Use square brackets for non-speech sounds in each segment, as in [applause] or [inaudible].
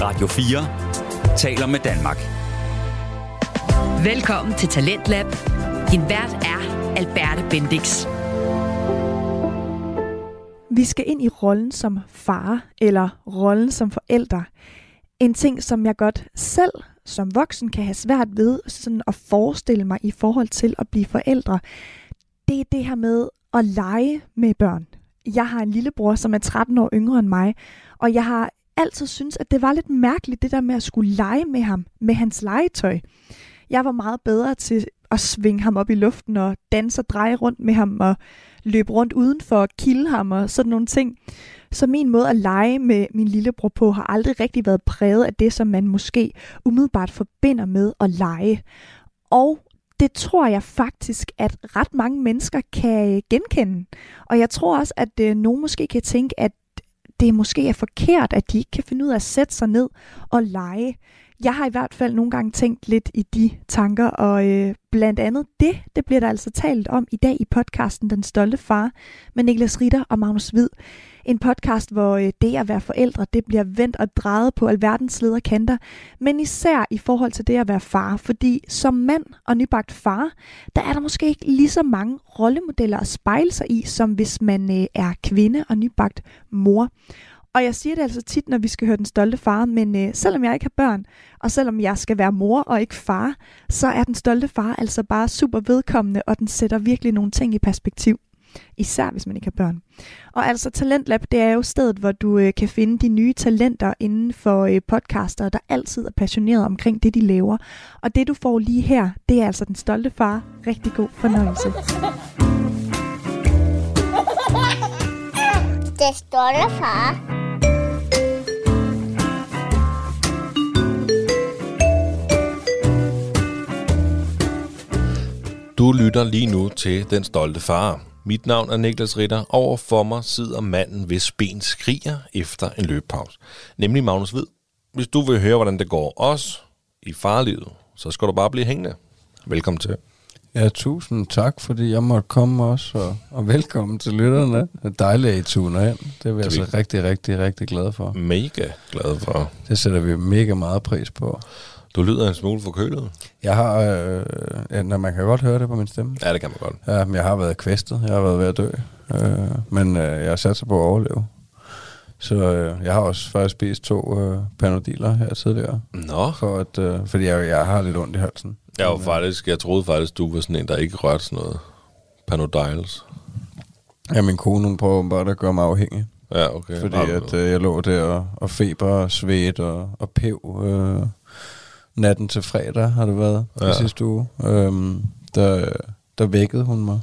Radio 4 taler med Danmark. Velkommen til Talentlab. Din vært er Alberte Bendix. Vi skal ind i rollen som far eller rollen som forælder. En ting, som jeg godt selv som voksen kan have svært ved sådan at forestille mig i forhold til at blive forældre, det er det her med at lege med børn. Jeg har en lillebror, som er 13 år yngre end mig, og jeg har altid synes, at det var lidt mærkeligt, det der med at skulle lege med ham, med hans legetøj. Jeg var meget bedre til at svinge ham op i luften og danse og dreje rundt med ham og løbe rundt udenfor og kilde ham og sådan nogle ting. Så min måde at lege med min lillebror på har aldrig rigtig været præget af det, som man måske umiddelbart forbinder med at lege. Og det tror jeg faktisk, at ret mange mennesker kan genkende. Og jeg tror også, at øh, nogen måske kan tænke, at det måske er forkert, at de ikke kan finde ud af at sætte sig ned og lege. Jeg har i hvert fald nogle gange tænkt lidt i de tanker, og øh, blandt andet det, det bliver der altså talt om i dag i podcasten Den Stolte Far med Niklas Ritter og Magnus Hvid. En podcast, hvor øh, det at være forældre, det bliver vendt og drejet på alverdens lederkanter, men især i forhold til det at være far, fordi som mand og nybagt far, der er der måske ikke lige så mange rollemodeller at spejle sig i, som hvis man øh, er kvinde og nybagt mor. Og jeg siger det altså tit, når vi skal høre den stolte far, men øh, selvom jeg ikke har børn, og selvom jeg skal være mor og ikke far, så er den stolte far altså bare super vedkommende, og den sætter virkelig nogle ting i perspektiv. Især hvis man ikke har børn. Og altså Talentlab, det er jo stedet, hvor du øh, kan finde de nye talenter inden for øh, podcaster, der altid er passioneret omkring det, de laver. Og det du får lige her, det er altså den stolte far. Rigtig god fornøjelse. [laughs] Det stolte far. Du lytter lige nu til Den Stolte Far. Mit navn er Niklas Ritter. Over for mig sidder manden, hvis ben skriger efter en løbepause. Nemlig Magnus Hvid. Hvis du vil høre, hvordan det går os i farlivet, så skal du bare blive hængende. Velkommen til. Ja, tusind tak, fordi jeg måtte komme også, og, og velkommen til lytterne. Det er dejligt, at I tuner ind. Det er vi altså rigtig, rigtig, rigtig glade for. Mega glad for. Det sætter vi mega meget pris på. Du lyder en smule forkølet. Jeg har, øh, ja, når man kan godt høre det på min stemme. Ja, det kan man godt. Ja, men jeg har været kvæstet. Jeg har været ved at dø. Øh, men øh, jeg har sat sig på at overleve. Så øh, jeg har også faktisk spist to øh, panodiler her tidligere. Nå. For at, øh, fordi jeg, jeg har lidt ondt i halsen. Jeg, var faktisk, jeg troede faktisk, du var sådan en, der ikke rørte sådan noget panodiles. Ja, min kone hun prøver bare at gøre mig afhængig. Ja, okay. Fordi at øh, jeg lå der og, og feber og svedt og, og pev. Øh, natten til fredag har det været ja. i sidste uge. Øhm, der, der vækkede hun mig.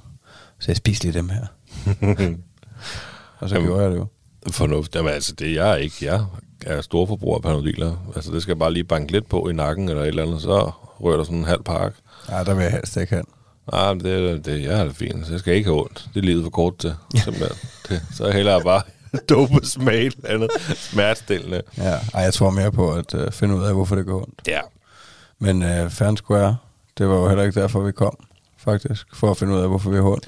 Så jeg spiste lige dem her. [laughs] og så Jamen, gjorde jeg det jo. Fornuft. Jamen altså, det er jeg ikke. Jeg er storforbruger af panodiler. Altså, det skal bare lige banke lidt på i nakken eller et eller andet, så rører der sådan en halv pakke. Ja, der vil jeg helst ikke have. Nej, men det, det, jeg har det fint, så jeg skal ikke have ondt. Det er livet for kort til, simpelthen. det, så hellere bare [laughs] dope smag andet smertestillende. Ja, ej, jeg tror mere på at uh, finde ud af, hvorfor det går ondt. Ja, men uh, Fair Square, det var jo heller ikke derfor, vi kom, faktisk, for at finde ud af, hvorfor vi har ondt.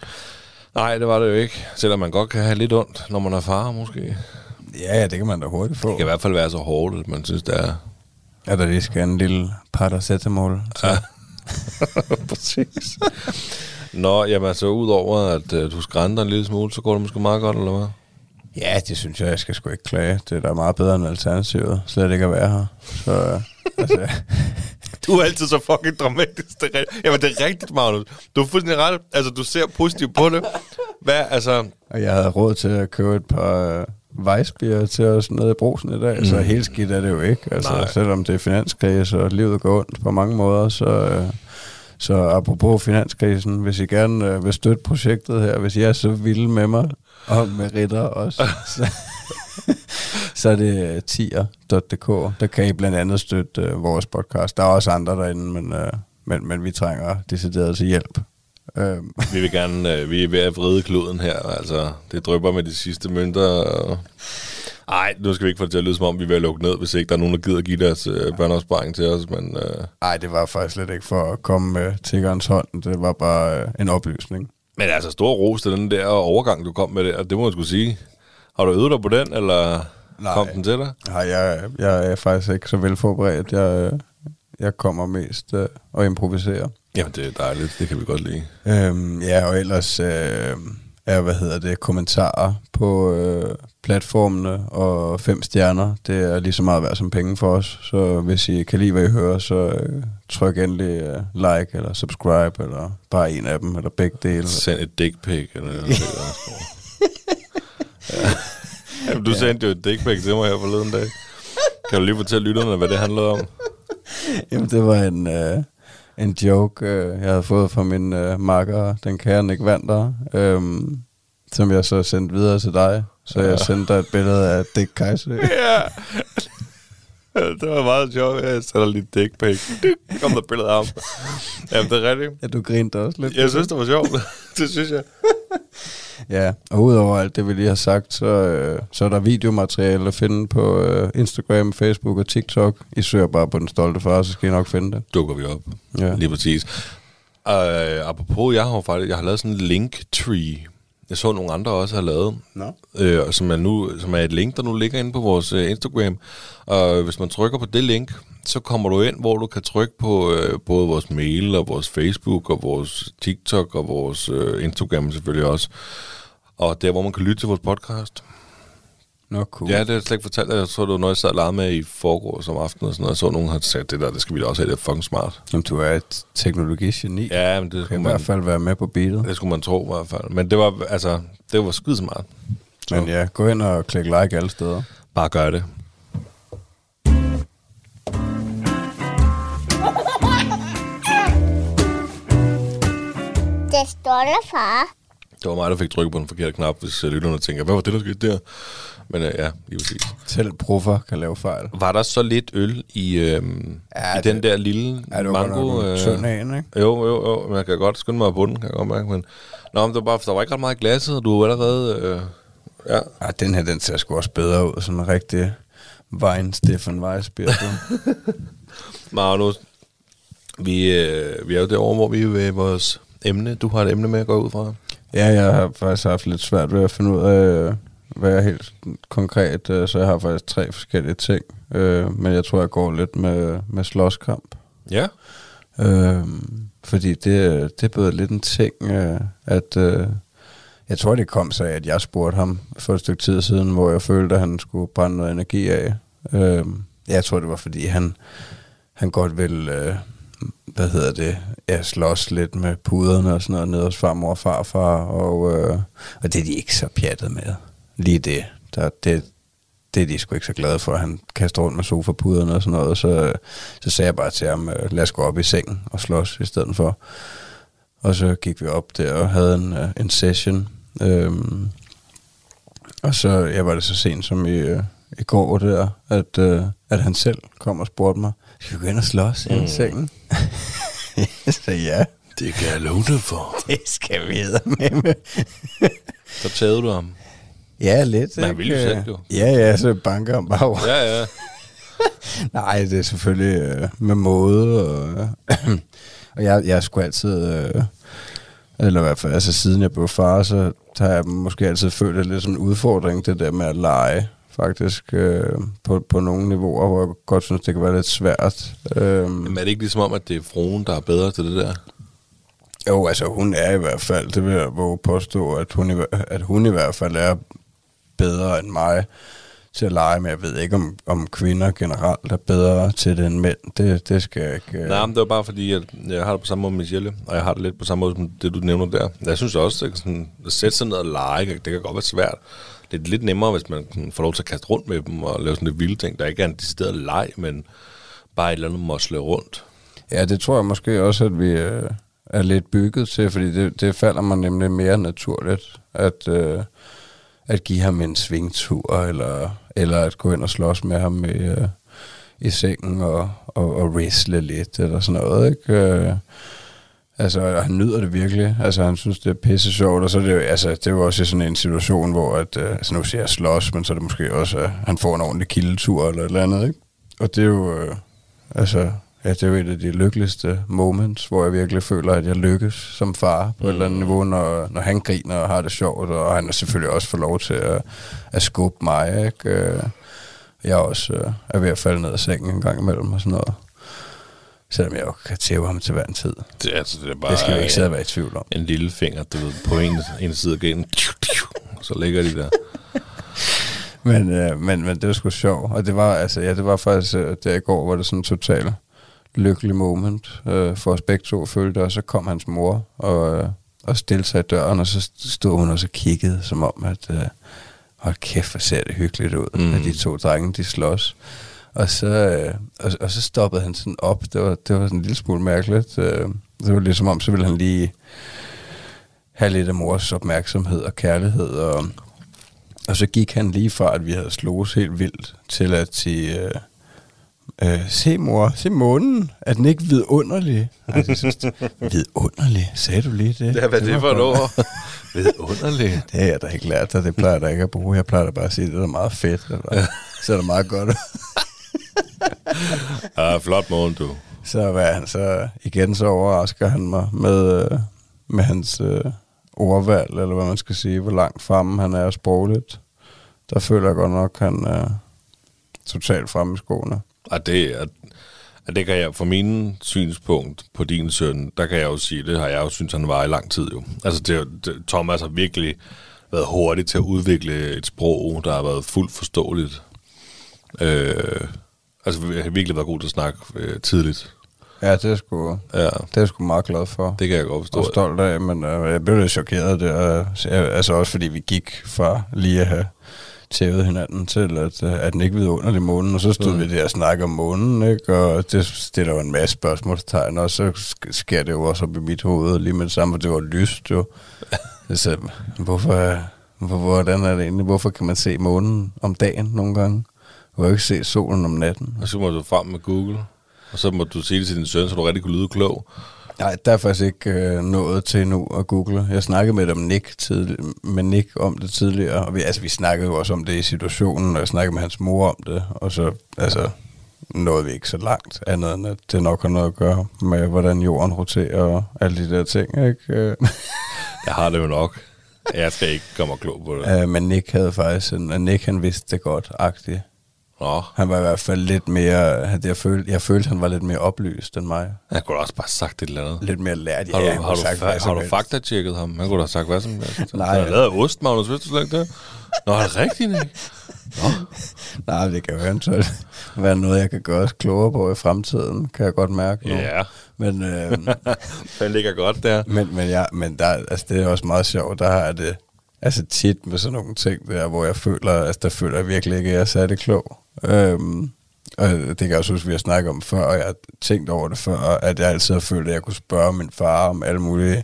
Nej, det var det jo ikke. Selvom man godt kan have lidt ondt, når man er far, måske. Ja, ja, det kan man da hurtigt få. Det kan i hvert fald være så hårdt, at man synes, det er... Ja, der lige skal en lille paracetamol. Ja, [laughs] præcis. Nå, jamen altså, udover at uh, du skrænter en lille smule, så går det måske meget godt, eller hvad? Ja, det synes jeg, jeg skal sgu ikke klage. Det er da meget bedre end alternativet, slet ikke at være her. Så, altså, du er altid så fucking dramatisk. Det er, jamen, det er rigtigt, Magnus. Du er fuldstændig ret. Altså, du ser positivt på det. Hvad, altså... Og jeg havde råd til at købe et par uh, vejsbier til os nede i brosen i dag, mm. så helt skidt er det jo ikke. Altså, Nej. selvom det er finanskrise, og livet går ondt på mange måder, så... Uh, så apropos finanskrisen, hvis I gerne uh, vil støtte projektet her, hvis I er så vilde med mig, og med ritter også, så, [laughs] så er det tier.dk. Der kan I blandt andet støtte uh, vores podcast. Der er også andre derinde, men, uh, men, men vi trænger decideret til hjælp. Um. [laughs] vi vil gerne, uh, vi er ved at vride kloden her, altså det drøber med de sidste mønter. Og... Ej, nu skal vi ikke få det til at lyde som om, vi vil lukke ned, hvis ikke der er nogen, der gider at give deres uh, børneopsparing til os. Men, uh... det var faktisk slet ikke for at komme med tiggerens hånd. Det var bare uh, en oplysning. Men altså, stor ros til den der overgang, du kom med der, det må man skulle sige. Har du øvet dig på den, eller? Nej. Kom den til dig? Nej, jeg, jeg er faktisk ikke så velforberedt. Jeg, jeg kommer mest øh, og improviserer. Jamen, det er dejligt. Det kan vi godt lide. Øhm, ja, og ellers øh, er, hvad hedder det, kommentarer på øh, platformene og fem stjerner. Det er lige så meget værd som penge for os. Så hvis I kan lide, hvad I hører, så øh, tryk endelig øh, like eller subscribe, eller bare en af dem, eller begge dele. Send et dick pic, eller noget. [laughs] ja. Jamen, du ja. sendte jo et dick pic til mig her forleden dag. Kan du lige fortælle lytterne, hvad det handlede om? Jamen, det var en, øh, en joke, øh, jeg havde fået fra min øh, makker, den kære Nick Vander, øh, som jeg så sendte videre til dig. Så ja. jeg sendte dig et billede af Dick Kaiser. [laughs] ja. det var meget sjovt. Jeg sender lige dick pic. kom der billede af. Jamen, det er rigtigt. Ja, du grinte også lidt. Jeg synes, det var sjovt. [laughs] det synes jeg. Ja, og udover alt det, vi lige har sagt, så, øh, så er der videomateriale at finde på øh, Instagram, Facebook og TikTok. I søger bare på Den Stolte Far, så skal I nok finde det. Dukker vi op. Ja. Lige præcis. Uh, apropos, jeg har faktisk jeg har lavet sådan en link tree. Jeg så nogle andre også har lavet, no. øh, som, er nu, som er et link, der nu ligger inde på vores uh, Instagram. Og hvis man trykker på det link, så kommer du ind, hvor du kan trykke på øh, både vores mail og vores Facebook og vores TikTok og vores øh, Instagram selvfølgelig også. Og der, hvor man kan lytte til vores podcast. Nå, cool. Ja, det har jeg slet ikke fortalt dig. Jeg tror, det var noget, jeg sad og med i forgår som aften og sådan noget. Jeg så nogen har sagt, det der, det skal vi da også have, det er fucking smart. Jamen, du er et teknologigeni. Ja, men det skulle man... i hvert fald være med på beatet. Det skulle man tro i hvert fald. Men det var, altså, det var skide smart. Så. Men ja, gå ind og klik like alle steder. Bare gør det. Det stolte far. Det var mig, der fik trykket på den forkerte knap, hvis lytterne tænker, hvad var det, der skete der? Men uh, ja, lige præcis. Selv proffer kan lave fejl. Var der så lidt øl i, øhm, ja, i det, den der lille ja, det mango? Øh, tynd ikke? Jo, jo, jo. Men jeg kan godt skynde mig på den, kan jeg godt mærke. Men, nå, men det var bare, der var ikke ret meget i glasset, og du var allerede... Øh, ja. ja. den her, den ser sgu også bedre ud. Sådan en rigtig Wein Stefan Weissbier. [laughs] Magnus, vi, øh, vi er jo derovre, hvor vi er ved vores emne. Du har et emne med at gå ud fra. Ja, jeg har faktisk haft lidt svært ved at finde ud af, hvad jeg helt konkret, øh, så jeg har faktisk tre forskellige ting. Øh, men jeg tror, jeg går lidt med, med slåskamp. Ja. Øh, fordi det, det er både lidt en ting, øh, at øh, jeg tror, det kom sig at jeg spurgte ham for et stykke tid siden, hvor jeg følte, at han skulle brænde noget energi af. Øh, jeg tror, det var, fordi han, han godt ville... Øh, hvad hedder det, jeg slås lidt med puderne og sådan noget nede hos farmor og farfar, og, øh, og det er de ikke så pjattet med. Lige det. Der, det, det er de sgu ikke så glade for, han kaster rundt med sofapuderne og sådan noget. Så, så sagde jeg bare til ham, øh, lad os gå op i sengen og slås i stedet for. Og så gik vi op der og havde en, øh, en session. Øhm, og så jeg var det så sent som i, øh, i går der, at, at han selv kom og spurgte mig, skal vi gå ind og slås mm. i sengen? [laughs] så ja. Det kan jeg love dig for. Det skal vi med med. så tager du ham. Ja, lidt. Men han vil jo selv jo. Ja, ja, så banker ham bare Ja, ja. [laughs] Nej, det er selvfølgelig øh, med måde, og, [clears throat] og jeg, jeg skulle altid, øh, eller i hvert fald, altså siden jeg blev far, så har jeg måske altid følt det lidt som en udfordring, det der med at lege faktisk øh, på, på nogle niveauer, hvor jeg godt synes, det kan være lidt svært. Øh, Men er det ikke ligesom om, at det er fruen, der er bedre til det der? Jo, altså hun er i hvert fald, det vil jeg våge påstå, at hun, i, at hun i hvert fald er bedre end mig til at lege, men jeg ved ikke, om, om kvinder generelt er bedre til det end mænd. Det, det skal jeg ikke... Øh. Nej, men det var bare fordi, at jeg har det på samme måde med Michelle, og jeg har det lidt på samme måde som det, du nævner der. Jeg synes også, at, sådan, at sætte sig ned og lege, det kan godt være svært det er lidt nemmere, hvis man får lov til at kaste rundt med dem og lave sådan lidt vilde ting, der ikke er en decideret leg, men bare et eller andet mosle rundt. Ja, det tror jeg måske også, at vi øh, er lidt bygget til, fordi det, det falder mig nemlig mere naturligt, at, øh, at give ham en svingtur, eller, eller at gå ind og slås med ham i, øh, i sengen og, og, og wrestle lidt, eller sådan noget, ikke? Øh, Altså, han nyder det virkelig. Altså, han synes, det er pisse sjovt, og så er det jo, altså, det er jo også sådan en situation, hvor, at, øh, altså, nu siger jeg slås, men så er det måske også, at han får en ordentlig kildetur eller et eller andet, ikke? Og det er jo, øh, altså, ja, det er et af de lykkeligste moments, hvor jeg virkelig føler, at jeg lykkes som far på mm. et eller andet niveau, når, når han griner og har det sjovt, og han har selvfølgelig også fået lov til at, at skubbe mig, ikke? Øh, Jeg også øh, er ved at falde ned af sengen en gang imellem og sådan noget. Selvom jeg jo kan tæve ham til hver en tid. Det, altså, det er bare Det skal vi ikke sidde og være i tvivl om. en lille finger, du ved, på en, en side af gaden. Så ligger de der. Men, øh, men, men det var sgu sjovt. Og det var, altså, ja, det var faktisk, øh, der i går var det sådan en total lykkelig moment øh, for os begge to, følte Og så kom hans mor og, øh, og stillede sig i døren, og så stod hun og så kiggede, som om, at øh, hold kæft, hvor ser det hyggeligt ud, Mm. at de to drenge, de slås. Og så, øh, og, og så stoppede han sådan op. Det var, det var sådan en lille smule mærkeligt. Øh, det var ligesom om, så ville han lige have lidt af mors opmærksomhed og kærlighed. Og, og så gik han lige fra, at vi havde slået helt vildt, til at sige, øh, øh, se mor, se månen, er den ikke vidunderlig? Ej, det synes, [laughs] vidunderlig, sagde du lige det? Ja, hvad er det var for et ord? [laughs] Vidunderligt. Det har jeg da ikke lært dig, det plejer jeg ikke at bruge. Jeg plejer da bare at sige, det er meget fedt, eller ser da meget godt. [laughs] Ja, flot morgen, du. Så, hvad, han, så igen så overrasker han mig med, øh, med hans øh, ordvalg, eller hvad man skal sige, hvor langt fremme han er sprogligt. Der føler jeg godt nok, han er totalt fremme i skoene. Og det, er, at det kan jeg, fra min synspunkt på din søn, der kan jeg jo sige, det har jeg jo synes, han var i lang tid jo. Altså, det, det, Thomas har virkelig været hurtig til at udvikle et sprog, der har været fuldt forståeligt. Øh, altså, han har virkelig været god til at snakke øh, tidligt. Ja, det er sgu, Ja, det er jeg sgu meget glad for. det kan jeg godt forstå. og stolt af, men øh, jeg blev lidt chokeret der. Jeg- Altså også fordi vi gik fra lige at have tævet hinanden til, at, øh, at den ikke vidunderlig månen, og så stod Mm. vi der og snakkede om månen, ikke? og det stiller jo en masse spørgsmålstegn, og så sk- sker det jo også op i mit hoved lige med det samme, for det var lyst jo. [laughs] så, hvorfor, hvor, hvordan er det egentlig? Hvorfor kan man se månen om dagen nogle gange? Du kan jo ikke se solen om natten. Og så må du frem med Google, og så må du sige det til din søn, så du rigtig kunne lyde klog. Nej, der er faktisk ikke øh, nået til nu at google. Jeg snakkede med dem Nick, tidlig, med Nick om det tidligere, og vi, altså, vi snakkede jo også om det i situationen, og jeg snakkede med hans mor om det, og så altså, nåede vi ikke så langt, andet end at det nok har noget at gøre med, hvordan jorden roterer og alle de der ting. Ikke? Øh, Jeg har det jo nok. Jeg skal ikke komme og klog på det. øh, men Nick havde faktisk, en, Nick han vidste det godt, agtigt. Nå, Han var i hvert fald lidt mere, han- jeg følte, jeg følte, han var lidt mere oplyst end mig. jeg kunne også bare sagt et eller andet. Lidt mere lært. Har du, Ja, han har du, sagt fa- har du fakta-tjekket ham? Han kunne da have sagt hvad som helst. [laughs] Nej, Han har ja. lavet ost, Magnus, vidste du slet ikke det? Nå, er det rigtigt, ikke? [laughs] Nej, det kan jo eventuelt være noget, jeg kan gøre os klogere på i fremtiden, kan jeg godt mærke nu. Ja, Men, øh, [laughs] den ligger godt der. men, men, ja, men der, altså, det er også meget sjovt, der har det altså tit med sådan nogle ting der, hvor jeg føler, altså der føler jeg virkelig ikke, at jeg er særlig klog. Øhm, og det kan jeg også huske, vi har snakket om før, og jeg har tænkt over det før, at jeg altid har følt, at jeg kunne spørge min far om alle mulige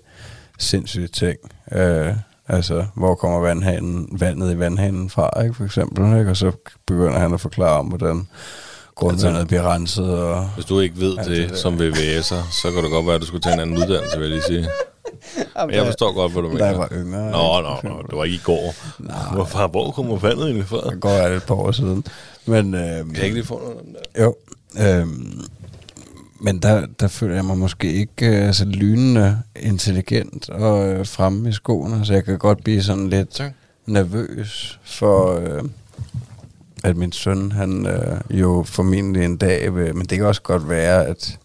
sindssyge ting. Øh, altså, hvor kommer vandhanen, vandet i vandhanen fra, ikke, for eksempel, ikke? og så begynder han at forklare om, hvordan grundvandet bliver renset, og Hvis du ikke ved det, det som VVS'er, så kan det godt være, at du skulle tage en anden uddannelse, vil jeg lige sige. Men jeg forstår godt, hvad du da mener. jeg var yngre. Nå, nå, nå, det var ikke i går. Hvorfor, hvor kommer vandet egentlig fra? Det går jeg et par år siden. Men, øh, Kan jeg ikke lige få noget den der? Jo. Øhm, men der, der føler jeg mig måske ikke øh, så lynende intelligent og øh, fremme i skoene, så jeg kan godt blive sådan lidt Tak. nervøs for, øh, at min søn, han øh, jo formentlig en dag vil, men det kan også godt være, at,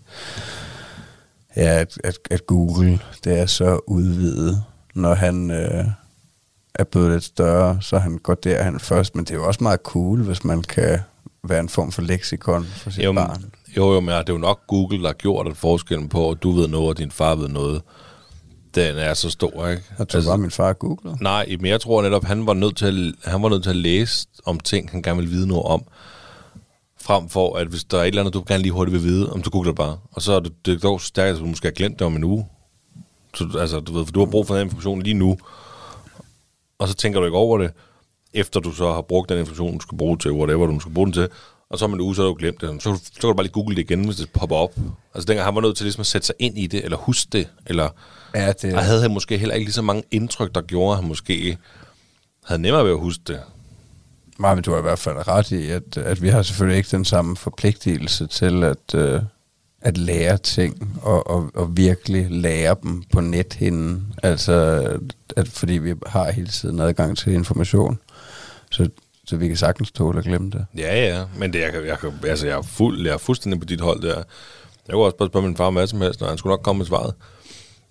ja, at, at, at Google, det er så udvidet, når han øh, er blevet lidt større, så han går derhen først, men det er jo også meget cool, hvis man kan være en form for leksikon for sit Jo, barn. jo, jo, men det er jo nok Google, der har gjort at forskellen på, at du ved noget, og din far ved noget. Den er så stor, ikke? Jeg tror bare, min far googlede. Nej, men jeg tror netop, han var nødt til at, han var nødt til at læse om ting, han gerne ville vide noget om. Frem for, at hvis der er et eller andet, du gerne lige hurtigt vil vide, om du googler bare. Og så er det, det dog så stærkt, at du måske har glemt det om en uge. Så, altså, du ved, for du har brug for den information lige nu. Og så tænker du ikke over det, efter du så har brugt den information, du skal bruge til, whatever du skal bruge den til. Og så om en uge, så har du glemt det. Så, så kan du bare lige google det igen, hvis det popper op. Altså dengang han var nødt til ligesom at sætte sig ind i det, eller huske det, eller... Ja, det Og havde han måske heller ikke lige så mange indtryk, der gjorde, at han måske havde nemmere ved at huske det. Nej, men du har i hvert fald ret i, at, at vi har selvfølgelig ikke den samme forpligtelse til at, øh, at lære ting, og, og, og virkelig lære dem på nethinden. Altså, at, fordi vi har hele tiden adgang til information. Så, så vi kan sagtens tåle at glemme det. Ja, ja, men det, jeg, kan, jeg, kan, altså, jeg, er fuld, jeg er fuldstændig på dit hold der. Jeg kunne også bare spørge min far hvad som helst, og han skulle nok komme med svaret.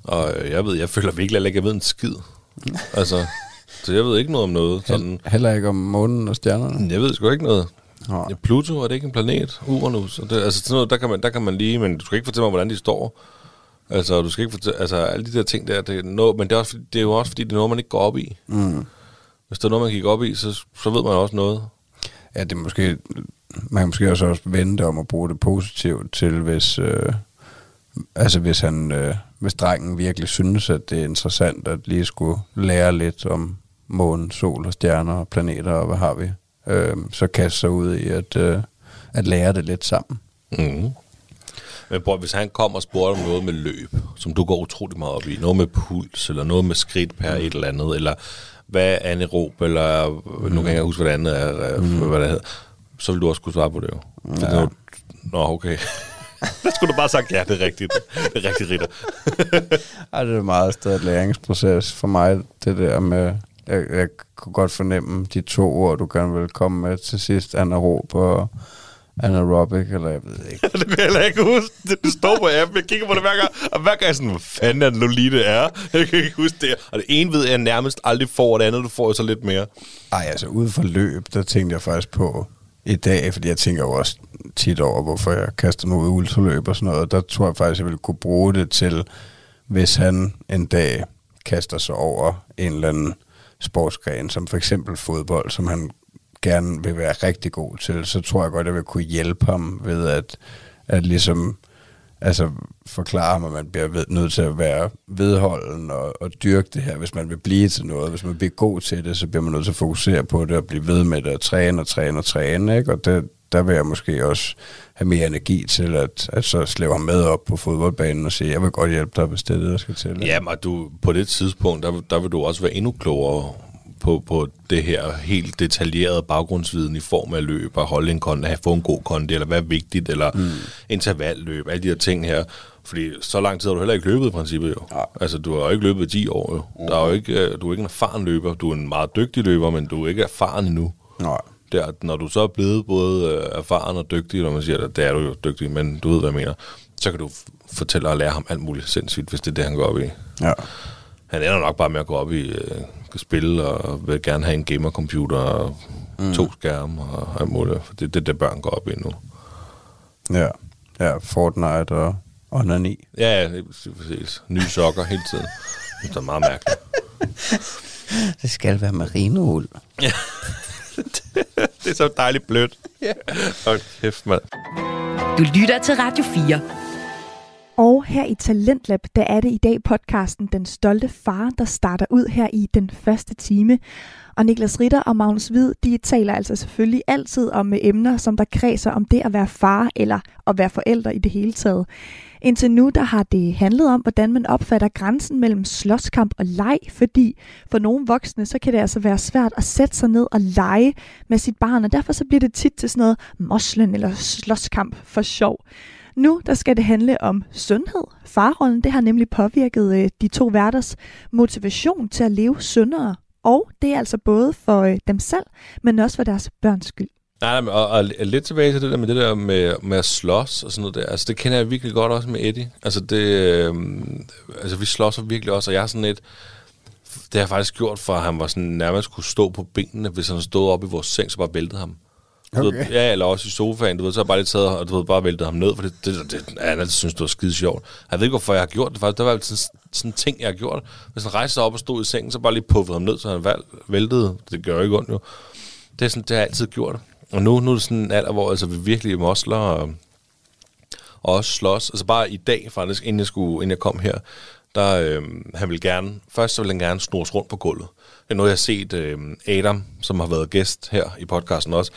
Og øh, jeg ved, jeg føler virkelig heller ikke, ved en skid. altså, så jeg ved ikke noget om noget. Sådan. Heller ikke om månen og stjernerne? Jeg ved sgu ikke noget. Nå. Ja, Pluto, er det ikke en planet? Uranus? Og det, altså sådan noget, der kan, man, der kan man lige, men du skal ikke fortælle mig, hvordan de står. Altså, du skal ikke fortælle, altså alle de der ting der, det er noget, men det er, også, det er jo også, fordi det er noget, man ikke går op i. Mm. Hvis der er noget, man kigger op i, så, så ved man også noget. Ja, det er måske, man kan måske også, også vente om at bruge det positivt til, hvis, øh, altså hvis han, øh, hvis drengen virkelig synes, at det er interessant at lige skulle lære lidt om månen, sol og stjerner og planeter og hvad har vi, øh, så kaste sig ud i at, øh, at lære det lidt sammen. Mm. Men bror, hvis han kom og spurgte om noget med løb, som du går utrolig meget op i, noget med puls, eller noget med skridt per et eller andet, eller hvad er anaerob, eller mm. nu kan jeg huske, hvad det andet er, mm. hvad det hedder, så vil du også kunne svare på det jo. Ja. ja. Nå, okay. Der [laughs] skulle du bare sagt, ja, det er rigtigt. Det er rigtigt, Ritter. [laughs] Ej, det er meget stadig læringsproces for mig, det der med, jeg, jeg kunne godt fornemme de to ord, du gerne vil komme med til sidst, anaerob og anaerobic, eller jeg ved ikke. [laughs] det kan jeg heller ikke huske. Det, står på appen. Jeg kigger på det hver gang. Og hver gang er jeg sådan, hvad fanden er det nu lige, det er? Jeg kan ikke huske det. Og det ene ved jeg nærmest aldrig får, og det andet, du får så lidt mere. Ej, altså ude for løb, der tænkte jeg faktisk på i dag, fordi jeg tænker jo også tit over, hvorfor jeg kaster mig ud i ultraløb og sådan noget. Der tror jeg faktisk, jeg ville kunne bruge det til, hvis han en dag kaster sig over en eller anden sportsgren, som for eksempel fodbold, som han gerne vil være rigtig god til, så tror jeg godt, jeg vil kunne hjælpe ham ved at, at ligesom altså forklare ham, at man bliver ved, nødt til at være vedholden og, og dyrke det her, hvis man vil blive til noget. Hvis man bliver god til det, så bliver man nødt til at fokusere på det og blive ved med det og træne og træne og træne. Ikke? Og det, der vil jeg måske også have mere energi til at, at så slæve ham med op på fodboldbanen og sige, jeg vil godt hjælpe dig, hvis det er det, der skal til. Ja, men du, på det tidspunkt, der, der vil du også være endnu klogere på, på det her helt detaljerede baggrundsviden i form af løb, og holde en have få en god konde, eller hvad er vigtigt, eller mm. intervalløb, alle de her ting her. Fordi så lang tid har du heller ikke løbet i princippet jo. Ja. Altså, du har jo ikke løbet i 10 år jo. Der er jo ikke, øh, du er ikke en erfaren løber. Du er en meget dygtig løber, men du er ikke erfaren endnu. Nej. Der, når du så er blevet både øh, erfaren og dygtig, når man siger det, det er du jo dygtig, men du ved, hvad jeg mener, så kan du fortælle og lære ham alt muligt sindssygt, hvis det er det, han går op i. Ja. Han ender nok bare med at gå op i øh, kan spille og vil gerne have en gamercomputer og mm. to skærme og alt muligt. For det er det, der børn går op i nu. Ja. Ja, Fortnite og onani. Ja, ja, det er præcis. Nye sokker hele tiden. Det er meget mærkeligt. [laughs] Det skal være merinould. [laughs] det er så dejligt blødt. Ja. Hold kæft, mand. Du lytter til Radio 4. Og her i Talentlab, der er det i dag podcasten Den Stolte Far, der starter ud her i den første time. Og Niklas Ritter og Magnus Hvid, de taler altså selvfølgelig altid om øh, emner, som der kredser om det at være far eller at være forældre i det hele taget. Indtil nu, der har det handlet om, hvordan man opfatter grænsen mellem slåskamp og leg, fordi for nogle voksne, så kan det altså være svært at sætte sig ned og lege med sit barn, og derfor så bliver det tit til sådan noget moslen eller slåskamp for sjov. Nu der skal det handle om sundhed. Farrollen det har nemlig påvirket øh, de to værters motivation til at leve sundere. Og det er altså både for øh, dem selv, men også for deres børns skyld. Nej, nej, og, og lidt tilbage til det der med det der med, med at slås og sådan noget der. Altså, det kender jeg virkelig godt også med Eddie. Altså, det, øh, altså vi slås virkelig også, og jeg er sådan et... Det har jeg faktisk gjort, for at han var sådan nærmest kunne stå på benene, hvis han stod op i vores seng, så bare væltede ham. Du Ved, Okay. ja, eller også i sofaen, du ved, så har jeg bare lige taget og du ved, bare væltet ham ned, for det, det, det, det han altid synes, det var skide sjovt. Jeg ved ikke, hvorfor jeg har gjort det, faktisk. Det var altid sådan, sådan en ting, jeg har gjort. Hvis han rejste sig op og stod i sengen, så bare lige puffede ham ned, så han væltede. Det gør jo ikke ondt jo. Det, er sådan, det har jeg altid gjort. Og nu, nu er det sådan en alder, hvor altså, vi virkelig mosler og, og også slås. Altså bare i dag faktisk, inden jeg, skulle, inden jeg kom her, der øh, han vil gerne, først så vil han gerne snores rundt på gulvet. Det er noget, jeg har set øh, Adam, som har været gæst her i podcasten også,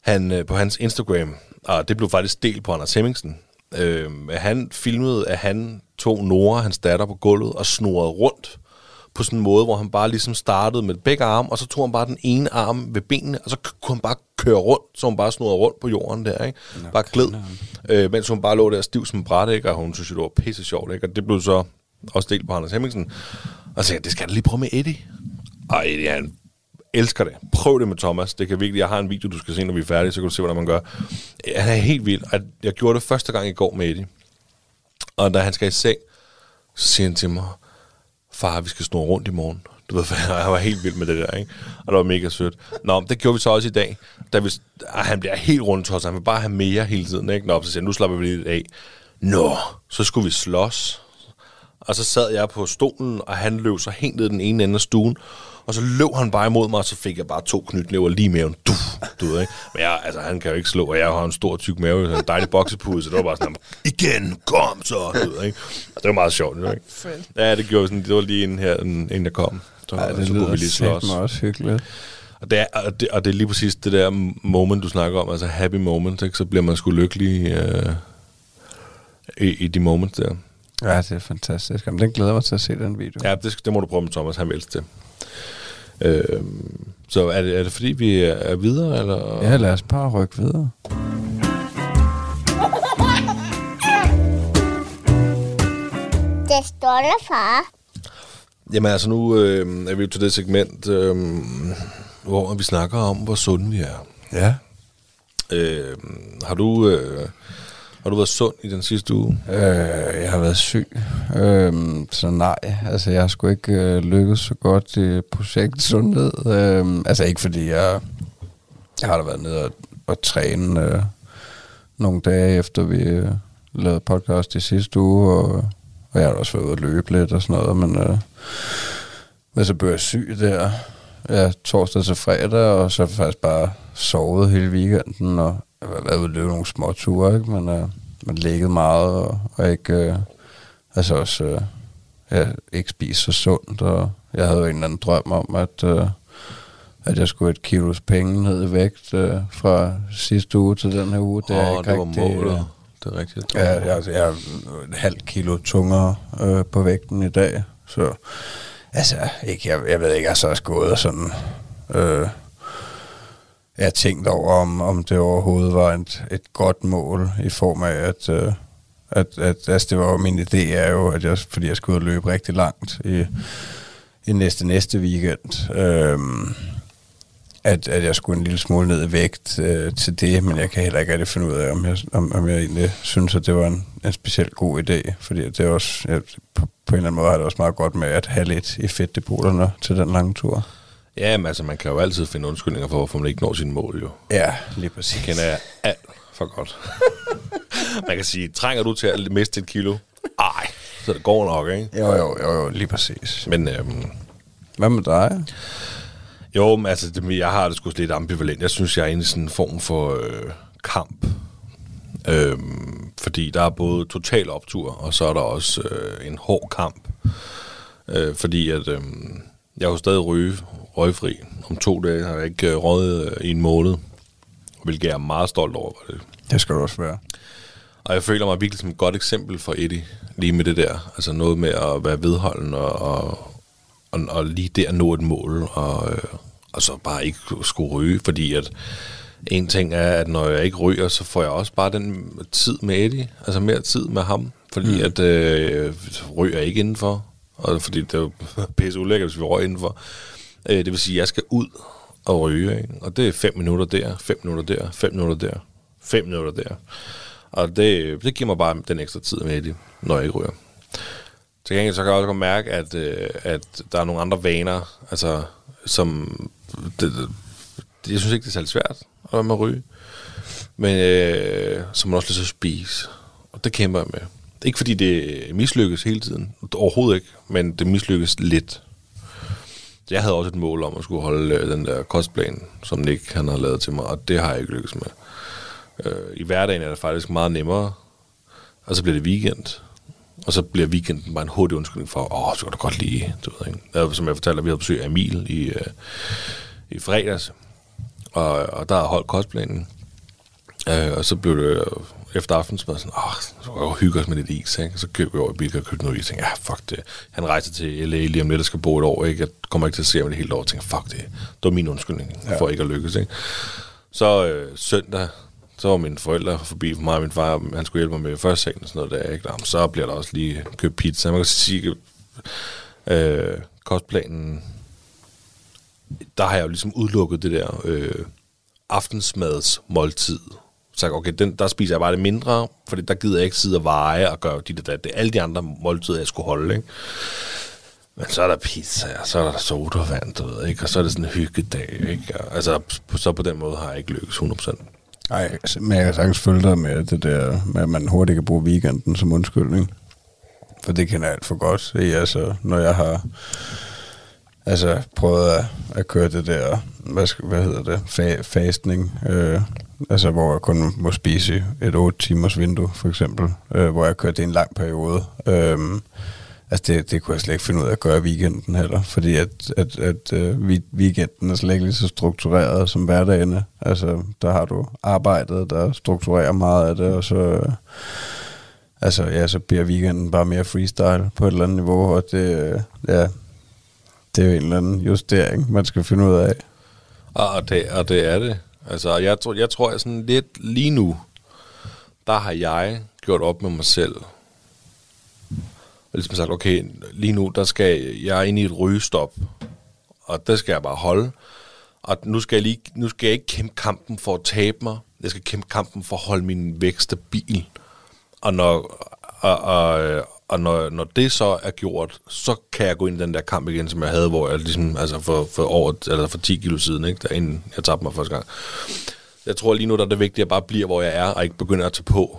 han øh, på hans Instagram, og det blev faktisk delt på Anders Hemmingsen, øh, han filmede, at han tog Nora, hans datter, på gulvet og snurrede rundt på sådan en måde, hvor han bare ligesom startede med begge arme, og så tog han bare den ene arm ved benene, og så kunne han bare køre rundt, så hun bare snurrede rundt på jorden der, ikke? bare gled, øh, mens hun bare lå der stiv som bræt, ikke? Og hun synes jo, det var pisse sjovt, ikke? Og det blev så også delt på Anders Hemmingsen. Og så sagde jeg, det skal jeg lige prøve med Eddie. Og Eddie, han elsker det. Prøv det med Thomas. Det kan virkelig. Jeg har en video, du skal se, når vi er færdige, så kan du se, hvordan man gør. Han er helt vild. Jeg gjorde det første gang i går med Eddie. Og da han skal i seng, så siger han til mig, far, vi skal snurre rundt i morgen. Du ved, [laughs] jeg var helt vild med det der, ikke? Og det var mega sødt. Nå, det gjorde vi så også i dag. Da vi, ah, han bliver helt rundt hos han vil bare have mere hele tiden, ikke? Nå, så siger jeg, nu slapper vi lidt af. Nå, så skulle vi slås. Og så sad jeg på stolen, og han løb så helt ned den ene ende af stuen. Og så løb han bare imod mig, og så fik jeg bare to knytnæver lige i maven. Du, du ved, ikke? Men jeg, altså, han kan jo ikke slå, og jeg har en stor tyk mave, så en dejlig boksepude, så det var bare sådan, igen, kom så, du ved, ikke? Og det var meget sjovt, ikke? Ja, det gjorde sådan, det var lige inden her, inden jeg kom. Så, Ja, det så kunne vi lige slås. også hyggeligt. Og det, er, og, det, og det er lige præcis det der moment, du snakker om, altså happy moment, ikke? så bliver man sgu lykkelig øh, i, i de moments der. Ja, det er fantastisk. Jamen, den glæder mig til at se den video. Ja, det, det må du prøve med Thomas, han vil elske det. Øh, så er det, er det fordi, vi er, er videre, eller? Ja, lad os bare rykke videre. Det stolte far. Jamen altså, nu øh, er vi jo til det segment, øh, hvor vi snakker om, hvor sunde vi er. Ja. Øh, har du... Øh, har du været sund i den sidste uge? Øh, jeg har været syg, øh, så nej, altså jeg har sgu ikke øh, lykkedes så godt i projekt sundhed. Øh, altså ikke fordi jeg, jeg har da været nede og, og træne øh, nogle dage efter vi øh, lavede podcast i sidste uge, og, og jeg har også været ude at løbe lidt og sådan noget, men, øh, men så blev jeg syg der ja, torsdag til fredag, og så faktisk bare sovet hele weekenden, og jeg har været ude nogle små ture, ikke? men øh, man ligget meget, og, og ikke, øh, altså også, øh, ja, ikke spise så sundt, og jeg havde jo en eller anden drøm om, at, øh, at jeg skulle et kilos penge ned i vægt øh, fra sidste uge til den her uge. Er oh, ikke det var rigtig, målet. øh, Det er rigtigt. Ja, jeg, altså, jeg er et halvt kilo tungere øh, på vægten i dag, så altså, ikke, jeg, jeg ved ikke, jeg så også gået sådan, øh, jeg tænkt over, om, om det overhovedet var et, et godt mål, i form af, at, øh, at, at altså, det var jo min idé er jo, at jeg, fordi jeg skulle løbe rigtig langt i, i næste næste weekend, øh, at, at jeg skulle en lille smule ned i vægt øh, til det, men jeg kan heller ikke rigtig finde ud af, om jeg, om, om jeg egentlig synes, at det var en, en specielt god idé, fordi det er også, jeg, på, på en eller anden måde har det også meget godt med at have lidt i fedtdepoterne til den lange tur. Ja, men altså, man kan jo altid finde undskyldninger for, hvorfor man ikke når sine mål, jo. Ja, lige præcis. Det kender jeg alt for godt. [laughs] man kan sige, trænger du til at miste et kilo? Ej, så det går nok, ikke? Jo, jo, jo, jo lige præcis. Men øhm, Hvad med dig? jo, men altså, det, jeg har det sgu lidt ambivalent. Jeg synes, jeg er inde i sådan en form for øh, kamp. Øhm, fordi der er både total optur, og så er der også øh, en hård kamp. Øh, fordi at øh, jeg er jo stadig ryge, røgfri. Om to dage har jeg ikke øh, røget øh, i en måned, hvilket jeg er meget stolt over. Det. Det skal du også være. Og jeg føler mig virkelig som et godt eksempel for Eddie, lige med det der. Altså noget med at være vedholden og, og, og, og lige der nå et mål, og, øh, og så bare ikke skulle ryge, fordi at en ting er, at når jeg ikke ryger, så får jeg også bare den tid med Eddie, altså mere tid med ham, fordi mm. at øh, ryger jeg ikke indenfor, og fordi det er jo [laughs] pisse ulækkert, hvis vi røg indenfor. Øh, det vil sige, at jeg skal ud og ryge, ikke? og det er fem minutter der, fem minutter der, fem minutter der, fem minutter der. Og det, det giver mig bare den ekstra tid med det, når jeg ikke ryger. Til gengæld så kan jeg også godt mærke, at, øh, at der er nogle andre vaner, altså, som... Det, det, jeg synes ikke, det er særlig svært at være med at ryge. Men øh, som man også lyst til at spise. Og det kæmper jeg med. Ikke fordi det mislykkes hele tiden. Overhovedet ikke. Men det mislykkes lidt. Jeg havde også et mål om at skulle holde øh, den der kostplan, som Nick han har lavet til mig, og det har jeg ikke lykkes med. Øh, I hverdagen er det faktisk meget nemmere, og så bliver det weekend, og så bliver weekenden bare en hurtig undskyldning for, åh, så kan du godt lige, du ved ikke. Øh, som jeg fortalte, vi havde besøg af Emil i, øh, i fredags, og, og der har holdt kostplanen. Øh, og så blev det efter aftensmad, sådan, åh, så kan jeg hygge os med lidt is, ikke? Så køber jeg over i Bilka og købte noget is, tænkte, ja, fuck det. Han rejser til LA lige om lidt, og skal bo et år, ikke? Jeg kommer ikke til at se ham det hele år, tænkte, fuck det. Det var min undskyldning ja. for ikke at lykkes, ikke? Så øh, søndag, så var mine forældre forbi for mig og min far, han skulle hjælpe mig med første sagen og sådan noget der, ikke? Jamen, så bliver der også lige købt pizza. Man kan sige, øh, kostplanen, der har jeg jo ligesom udelukket det der øh, aftensmads måltid. Så jeg, okay, den, der spiser jeg bare det mindre, for der gider jeg ikke sidde og veje og gøre dit og dat. Det er alle de andre måltider, jeg skulle holde, ikke? Men så er der pizza, og så er der sodavand, du ved, ikke? Og så er det sådan en hyggedag, ikke? Og, altså, så på den måde har jeg ikke lykkes 100%. Nej, men jeg kan sagtens følge dig med det der, med at man hurtigt kan bruge weekenden som undskyldning. For det kender jeg alt for godt. Se, altså, når jeg har altså, prøvet at, at køre det der, hvad, hvad hedder det, fa- fastning, øh, altså hvor jeg kun må spise et 8 timers vindue, for eksempel, øh, hvor jeg kørte i en lang periode. Øh, Altså det, det kunne jeg slet ikke finde ud af at gøre i weekenden heller, fordi at, at, at øh, weekenden er slet ikke lige så struktureret som hverdagen. Altså der har du arbejdet, der strukturerer meget af det, og så, uh, altså, ja, så bliver weekenden bare mere freestyle på et eller andet niveau, og det, øh, ja, det er jo en eller anden justering, man skal finde ud af. Og det, og det er det. Altså jeg, tror, jeg tror, at sådan lidt lige nu, der har jeg gjort op med mig selv, og ligesom sagt, okay, lige nu, der skal jeg ind i et rygestop, og det skal jeg bare holde. Og nu skal jeg, lige, nu skal jeg ikke kæmpe kampen for at tabe mig. Jeg skal kæmpe kampen for at holde min vækst stabil. Og når, og, og, og når, når det så er gjort, så kan jeg gå ind i den der kamp igen, som jeg havde, hvor jeg ligesom, altså for, for, over, eller for 10 kilo siden, ikke, der inden jeg tabte mig første gang. Jeg tror lige nu, der er det vigtigt, at jeg bare bliver, hvor jeg er, og ikke begynder at tage på.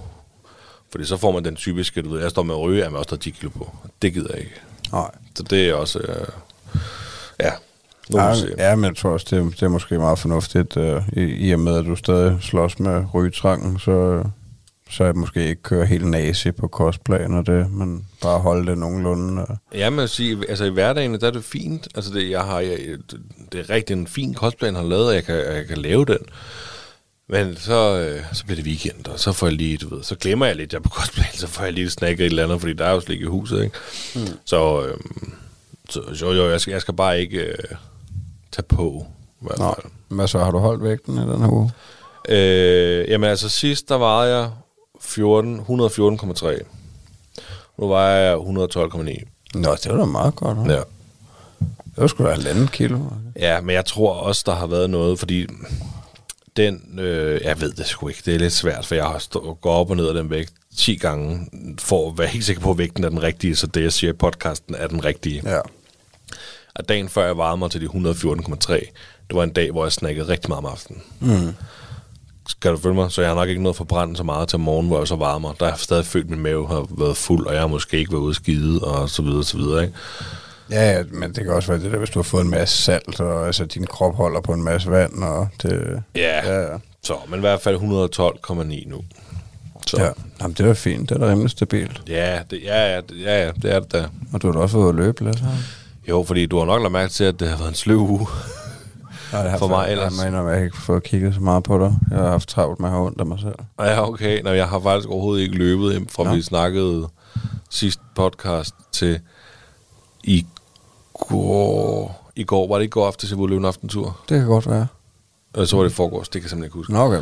Fordi så får man den typiske, du ved, jeg står med at ryge, jeg også tage 10 kilo på. Det gider jeg ikke. Nej. Så det er også, øh, ja, nu Ja, ja, men jeg tror også, det, det er måske meget fornuftigt, uh, i, i og med, at du stadig slås med rygetrangen, så, så jeg måske ikke kører helt nazi på kostplan og det, men bare holde det nogenlunde. Ja, men at sige, altså i hverdagen, der er det fint. Altså det, jeg har, jeg, det er rigtig en fin kostplan, jeg har lavet, og jeg kan, jeg kan lave den. Men så, øh, så bliver det weekend, og så får jeg lige, du ved, så glemmer jeg lidt, jeg er på kostplan, [laughs] så får jeg lige snakket et eller andet, fordi der er jo slik i huset, ikke? Mm. Så, øh, så jo, jo, jeg skal, jeg skal bare ikke øh, tage på, hvert Nå, hvad så, har du holdt vægten i den her uge? Øh, jamen altså sidst, der vejede jeg 14, 114,3. Nu vejer jeg 112,9. Nå, det var da meget godt. Ja. Ja. Det var sgu da halvanden kilo. Ja, men jeg tror også, der har været noget, fordi den, øh, jeg ved det sgu ikke, det er lidt svært, for jeg har stå, gået op og ned af den vægt 10 gange, for at være helt sikker på, at vægten er den rigtige, så det, jeg siger i podcasten, er den rigtige. Ja. Og dagen før jeg varede mig til de 114,3, det var en dag, hvor jeg snakkede rigtig meget om aftenen. Mm. Skal du følge mig? Så jeg har nok ikke noget forbrændt så meget til morgen, hvor jeg så varmer. Der har jeg stadig følt, at min mave har været fuld, og jeg har måske ikke været ude skide, og så videre, så videre, ikke? Ja, ja, men det kan også være det der, hvis du har fået en masse salt, og altså, din krop holder på en masse vand, og det... Ja, Ja, ja. ja. Så, men i hvert fald 112,9 nu. Så. ja. Jamen, det er fint. Det er da rimelig stabilt. Ja, det, ja, ja, det, ja, ja, det er det da. Og du har da også været ude at løbe lidt, her. Jo, fordi du har nok lagt mærke til, at det har været en sløv uge. Nej, For mig ellers. Jeg mener, at jeg ikke har fået kigget så meget på dig. Jeg har haft travlt med at have ondt af mig selv. Ja, okay. Nå, jeg har faktisk overhovedet ikke løbet hjem, fra Nå. vi snakkede sidste podcast til i går. I går, var det ikke går aftes, jeg ville løbe en aftentur? Det kan godt være. Øh, så var det forgårs, det kan jeg simpelthen ikke huske. Nå, okay.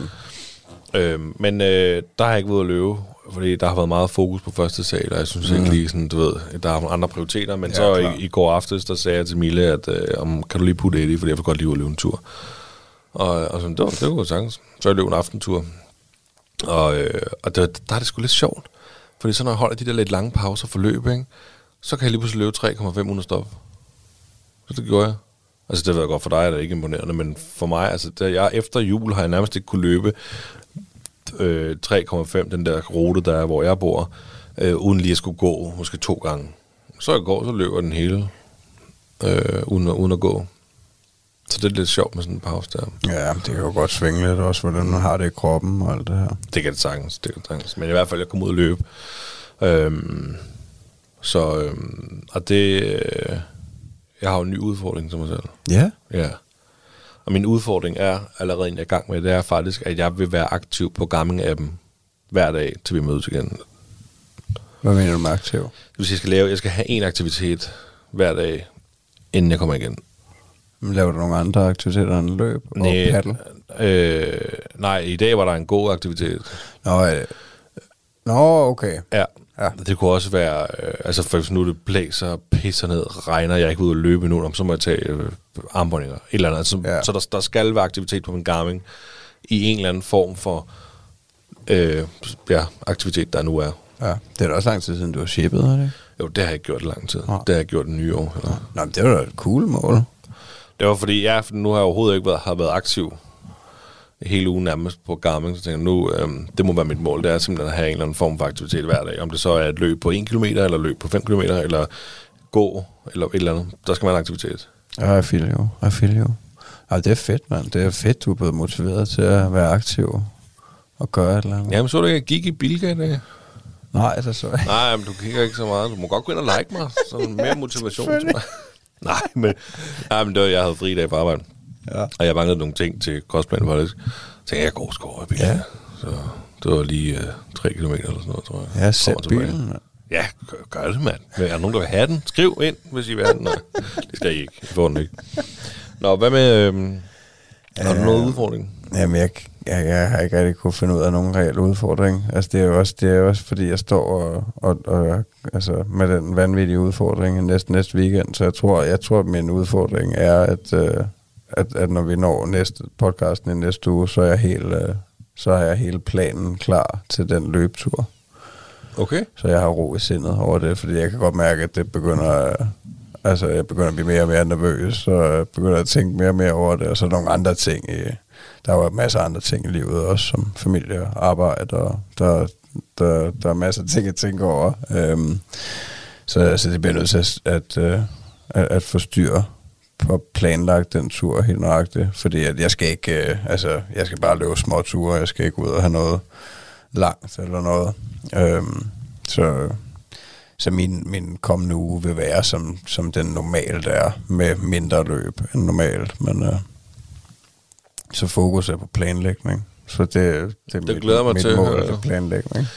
Øhm, men øh, der har jeg ikke været at løbe, fordi der har været meget fokus på første sal, og jeg synes mm. ikke lige sådan, du ved, der er nogle andre prioriteter, men Ja, så klar. i, i går aftes, der sagde jeg til Mille, at øh, om, kan du lige putte det i, fordi jeg vil godt lige ud og løbe en tur. Og, og sådan, det, var, det var sagtens. Så jeg løb en aftentur. Og, øh, og det, der er det sgu lidt sjovt, fordi så når jeg holder de der lidt lange pauser for løb, ikke, så kan jeg lige pludselig løbe 3,5 uden at stoppe. Så det gjorde jeg. Altså det ved jeg godt for dig, er det ikke imponerende, men for mig, altså da jeg efter jul har jeg nærmest ikke kunne løbe øh, 3,5, den der rute, der er, hvor jeg bor, øh, uden lige at skulle gå måske to gange. Så i går, så løber den hele, øh, uden, at, uden at gå. Så det er lidt sjovt med sådan en pause der. Ja, det kan jo godt svinge lidt også, hvordan man har det i kroppen og alt det her. Det kan det sagtens, det kan det sagtens. Men i hvert fald, jeg kom ud og løbe. Øhm, så, øhm, og det, øh, jeg har jo en ny udfordring til mig selv. Ja? Ja. Og min udfordring er allerede en jeg er i gang med, det er faktisk, at jeg vil være aktiv på Garmin-appen hver dag, til vi mødes igen. Hvad mener du med aktiv? Det vil sige, jeg skal, lave, jeg skal have en aktivitet hver dag, inden jeg kommer igen. Laver du nogle andre aktiviteter end løb og Næ, paddle? øh, nej, i dag var der en god aktivitet. Nå, øh, Nå, okay. Ja. Ja. Det kunne også være, øh, altså for eksempel nu det blæser, pisser ned, regner, jeg er ikke ude at løbe nu, så må jeg tage øh, armbåndinger, et eller andet. Altså, Ja. Så der, der skal være aktivitet på min Garmin i en eller anden form for øh, ja, aktivitet, der nu er. Ja, det er da også lang tid siden, du har shippet, er det? Jo, det har jeg ikke gjort i lang tid. Nej. Det har jeg gjort i nye år. Eller? Nå, men det var da et cool mål. Det var fordi, ja, for nu har jeg overhovedet ikke været, har været aktiv hele ugen nærmest på Garmin, så tænkte jeg, nu, øhm, det må være mit mål, det er simpelthen at have en eller anden form for aktivitet hver dag. Om det så er et løb på 1 km, eller løb på 5 km, eller gå, eller et eller andet. Der skal være en aktivitet. Ja, jeg feel jo. Jeg feel jo. Ja, det er fedt, mand. Det er fedt, du er blevet motiveret til at være aktiv og gøre et eller andet. Jamen, så du ikke, jeg gik i Bilka i dag? Nej, det så jeg. Nej, men du kigger ikke så meget. Du må godt gå ind og like mig, så er mere motivation til mig. [laughs] Nej, men, nej, men det var, jeg havde fri dag på arbejde. Ja. Og jeg manglede nogle ting til kostplanen faktisk. Så tænkte jeg, jeg går sgu over i bilen. Ja. Så det var lige øh, 3 km eller sådan noget, tror jeg. Ja, sæt bilen, mand. Ja, gør, gør det, mand. Er der nogen, der vil have den? Skriv ind, hvis I vil have den. Nej, det skal I ikke. I får den ikke. Nå, hvad med... Øhm, har du noget udfordring? Jamen, jeg, jeg, jeg har ikke rigtig kunne finde ud af nogen reel udfordring. Altså, det er jo også, det er jo også fordi, jeg står og, og, og altså, med den vanvittige udfordring næste, næste weekend. Så jeg tror, jeg tror, at min udfordring er, at, øh, at, at når vi når næste podcasten i næste uge, så er jeg helt, øh, så er jeg hele planen klar til den løbetur. Okay. Så jeg har ro i sindet over det, fordi jeg kan godt mærke, at det begynder... øh, Altså, jeg begynder at blive mere og mere nervøs, så jeg begynder at tænke mere og mere over det, og så nogle andre ting. I, der er jo masser af andre ting i livet også, som familie og arbejde, og der, der, der er masser af ting at tænke over. Øhm, så altså, det bliver nødt til at, at, øh, at, at få på planlagt den tur helt nøjagtigt, fordi at jeg skal ikke, øh, altså, jeg skal bare løbe små ture, jeg skal ikke ud og have noget langt eller noget. Øhm, så så min, min kommende uge vil være, som, som den normalt er, med mindre løb end normalt. Men øh, så fokus er på planlægning. Så det, det er Det glæder mig mit til at mål, høre. er planlægning.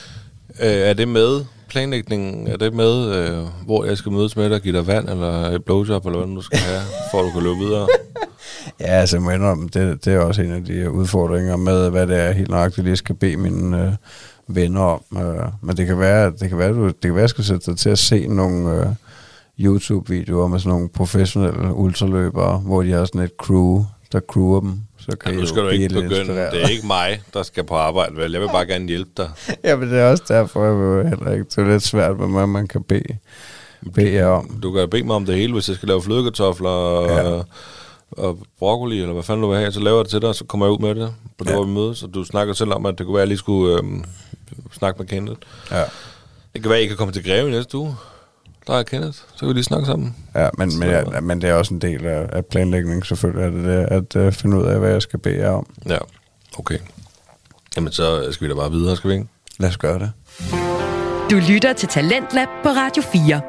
Øh, er det med planlægningen? Er det med, øh, hvor jeg skal mødes med dig give dig vand, eller et blowjob, eller hvad du skal have, for at du kan løbe videre? [laughs] Ja, altså, jeg indrømme, det, det er også en af de udfordringer med, hvad det er helt nøjagtigt, jeg skal bede mine øh, venner om. Øh, men det kan være, det kan være, du, det kan være, jeg skal sætte dig til at se nogle øh, YouTube-videoer med sådan nogle professionelle ultraløbere, hvor de har sådan et crew, der crewer dem. Så kan Ja, nu jo skal du ikke begynde. inspireret. Det er ikke mig, der skal på arbejde, vel? Jeg vil bare gerne hjælpe dig. [laughs] Ja, men det er også derfor, jeg vil heller ikke. Det er lidt svært, hvad man kan bede, bede jer om. Du kan bede mig om det hele, hvis jeg skal lave flødekartofler og, Ja. ja. og broccoli, eller hvad fanden du vil have, så laver jeg det til dig, og så kommer jeg ud med det, på det, Ja. hvor vi mødes. Og du snakker selv om, at det kunne være, at jeg lige skulle øhm, snakke med Kenneth. Ja, Det kan være, at I kan komme til Greve næste uge. Der er Kenneth. Så kan vi lige snakke sammen. ja men, men, ja, men det er også en del af, af planlægningen, selvfølgelig, er det at uh, finde ud af, hvad jeg skal bede jer om. Ja, okay. Jamen, så skal vi da bare videre, skal vi ikke? Lad os gøre det. Du lytter til Talentlab på Radio 4.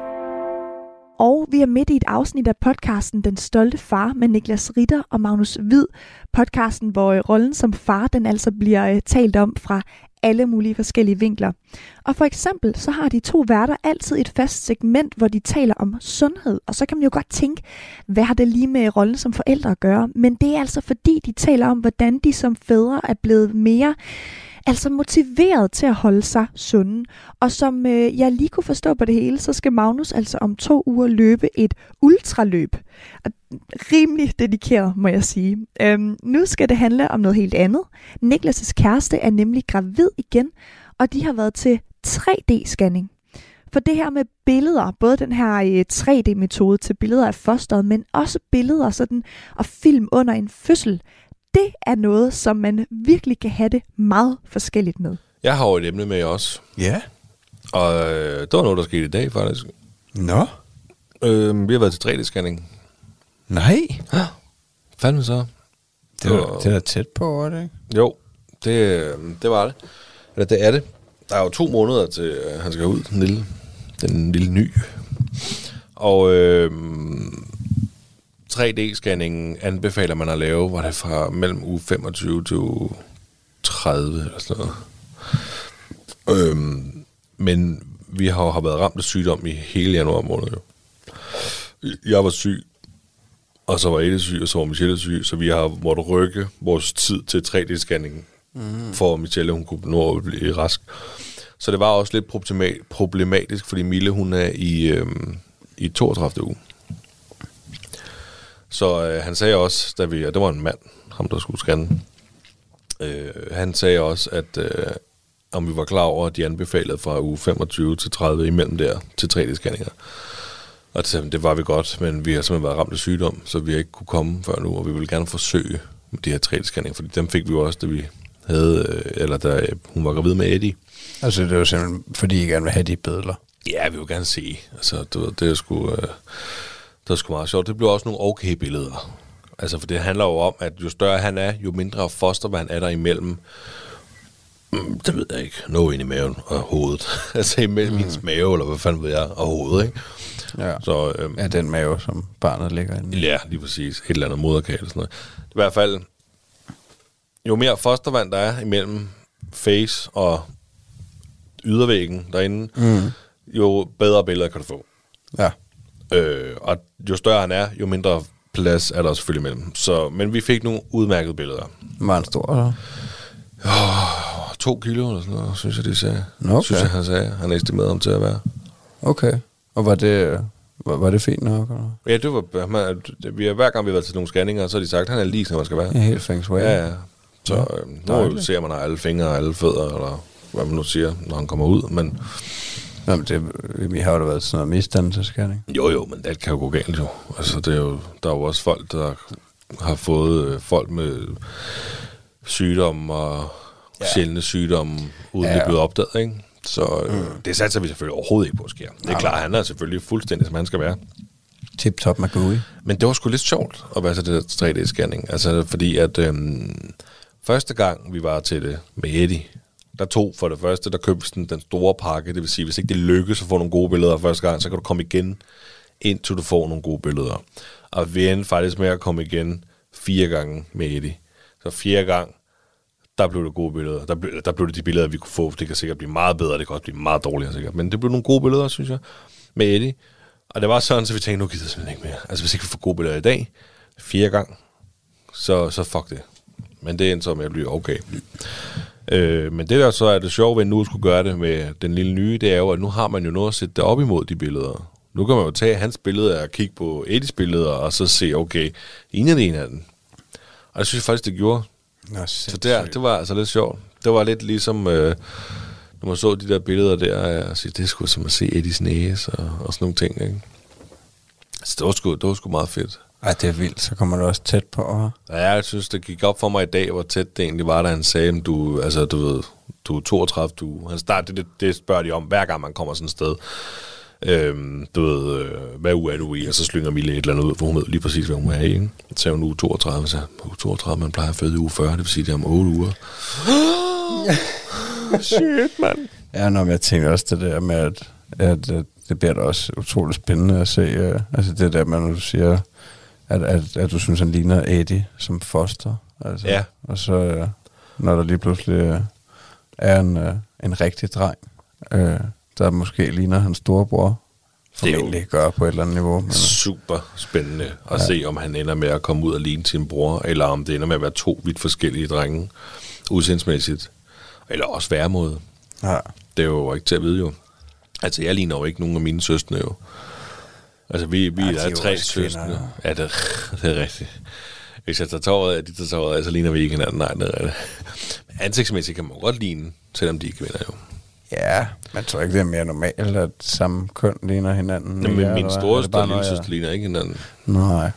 Og vi er midt i et afsnit af podcasten Den Stolte Far med Niklas Ritter og Magnus Hvid. Podcasten, hvor øh, rollen som far, den altså bliver øh, talt om fra alle mulige forskellige vinkler. Og for eksempel, så har de to værter altid et fast segment, hvor de taler om sundhed. Og så kan man jo godt tænke, hvad har det lige med rollen som forældre at gøre? Men det er altså fordi, de taler om, hvordan de som fædre er blevet mere altså motiveret til at holde sig sunde. Og som øh, jeg lige kunne forstå på det hele, så skal Magnus altså om to uger løbe et ultraløb. Og rimelig dedikeret, må jeg sige. Øhm, nu skal det handle om noget helt andet. Niklas' kæreste er nemlig gravid igen, og de har været til 3D-scanning. For det her med billeder, både den her øh, 3D-metode til billeder af fosteret, men også billeder sådan, og film under en fødsel, det er noget, som man virkelig kan have det meget forskelligt med. Jeg har jo et emne med også. Ja. Og øh, det var noget, der skete i dag, faktisk. Nå. Øh, vi har været til 3D-scanning. Nej. Fandme så. Det er, Og- det er da tæt på, er det ikke? Jo, det, øh, det var det. Eller det er det. Der er jo to måneder til, øh, han skal ud, den lille, den lille ny. Og øh, 3D-scanningen anbefaler man at lave, hvor det fra mellem uge 25 til uge 30 eller sådan noget. Øhm, men vi har, har været ramt af sygdom i hele januar måned. Jo. Jeg var syg, og så var Eddie syg, og så var Michelle syg, så vi har måttet rykke vores tid til 3D-scanningen, mm. for at Michelle hun kunne nå at blive rask. Så det var også lidt problema- problematisk, fordi Mille hun er i, øhm, i 32. uge. Så øh, han sagde også, da vi, og det var en mand, ham der skulle scanne, øh, han sagde også, at øh, om vi var klar over, at de anbefalede fra uge 25 til 30 imellem der til 3D-scanninger. Og det, det var vi godt, men vi har simpelthen været ramt af sygdom, så vi har ikke kunne komme før nu, og vi vil gerne forsøge med de her 3D-scanninger, fordi dem fik vi jo også, da vi havde, øh, eller da hun var gravid med Eddie. Altså, det er jo simpelthen, fordi I gerne vil have de billeder. Ja, vi vil gerne se. Altså, ved, det er sgu, øh, det er sgu meget sjovt. Det bliver også nogle okay billeder. Altså, for det handler jo om, at jo større han er, jo mindre fostervand er der imellem. Mm, det ved jeg ikke. Noget ind i maven og hovedet. [laughs] altså imellem mm. hendes mave, eller hvad fanden ved jeg, og hovedet, ikke? Ja. Så, øhm, Ja, den mave, som barnet ligger inde i. Ja, lige præcis. Et eller andet moderkage eller sådan noget. I hvert fald, jo mere fostervand der er imellem face og ydervæggen derinde, mm. jo bedre billeder kan du få. Ja. Øh, og jo større han er, jo mindre plads er der selvfølgelig imellem. Så, men vi fik nogle udmærkede billeder. Var han stor, eller? To kilo eller sådan noget, synes jeg, de sagde. Nå, okay. Synes jeg, han sagde. Han estimerede ham til at være. Okay. Og var det, var, var det fint nok? Eller? Ja, det var... Man, vi har, hver gang vi har været til nogle scanninger, så har de sagt, at han er lige, som man skal være. Ja, helt feng shui. Ja, ja. Så Ja, øh, nu dejligt. ser man har alle fingre og alle fødder, eller hvad man nu siger, når han kommer ud. Men Nå, men det, vi har jo da været sådan noget misdannelsescanning. jo, jo, men det kan jo gå galt jo. Altså, det er jo, der er jo også folk, der har fået øh, folk med sygdomme og ja. sjældne sygdomme, uden ja, Ja, det er blevet opdaget, ikke? Så øh, mm. det satser vi selvfølgelig overhovedet ikke på, sker. Det er Nej, klart, han er selvfølgelig fuldstændig, som han skal være. Tip-top Magui. Men det var sgu lidt sjovt at være til det der 3D-scanning. Altså, fordi at øhm, første gang, vi var til det med Eddie, der tog for det første, der købes den, den store pakke. Det vil sige, hvis ikke det lykkes at få nogle gode billeder første gang, så kan du komme igen, indtil du får nogle gode billeder. Og vi endte faktisk med at komme igen fire gange med Eddie. Så fjerde gang, der blev det gode billeder. Der blev, der blev det de billeder, vi kunne få. Det kan sikkert blive meget bedre, det kan også blive meget dårligere sikkert. Men det blev nogle gode billeder, synes jeg, med Eddie. Og det var sådan, så vi tænkte, nu gider jeg simpelthen ikke mere. Altså hvis ikke vi får gode billeder i dag, fire gang, så, så fuck det. Men det endte så med at blive okay. Øh, men det der så er det sjove ved, at nu skulle gøre det med den lille nye, det er jo, at nu har man jo noget at sætte det op imod de billeder. Nu kan man jo tage hans billeder og kigge på Eddies billeder, og så se, okay, en af ene af den. Og det synes jeg faktisk, det gjorde. Nå, Så der, det var altså lidt sjovt. Det var lidt ligesom, øh, når man så de der billeder der, og sige, det sgu som at se Eddies næse og, og sådan nogle ting, ikke? Så det var sgu, det var sgu meget fedt. Ej, det er vildt. Så kommer du også tæt på. Og... Ja, jeg synes, det gik op for mig i dag, hvor tæt det egentlig var, da han sagde, at du, altså, du ved, du er 32, du... Han start, det, det, det spørger de om, hver gang man kommer sådan et sted. Øhm, du ved, øh, hvad uge er du i? Og så slynger Mille et eller andet ud, for hun ved lige præcis, hvad hun er i. Ikke? Så sagde hun uge 32, så uge 32, man plejer at føde i uge 40, det vil sige, det er om 8 uger. [gasps] Shit, mand. Ja, når jeg tænker også det der med, at, at, at det bliver da også utroligt spændende at se. Uh, altså det der med, når du siger, at, at, at du synes, han ligner Eddie som foster. Altså, Ja. Og så, uh, når der lige pludselig uh, er en, uh, en rigtig dreng, uh, der måske ligner hans storebror, Det formentlig gør på et eller andet niveau. Men, Super spændende at ja. se, om han ender med at komme ud og ligne sin bror, eller om det ender med at være to vidt forskellige drenge, udsendsmæssigt. Eller også væremåde. ja. Det er jo ikke til at vide jo. Altså, jeg ligner jo ikke nogen af mine søstre jo. Altså, vi, vi Ja, er er tre søstre. Ja, det, [laughs] det er rigtigt. Hvis jeg tager tåret af, de tager tåret af, så ligner vi ikke hinanden. Nej, det er rigtigt. Men ansigtsmæssigt kan man godt ligne, selvom de er kvinder jo. ja, man tror ikke, det er mere normalt, at samme køn ligner hinanden. Jamen, mere, min store Er det bare og lille søster ligner ikke hinanden. Nej.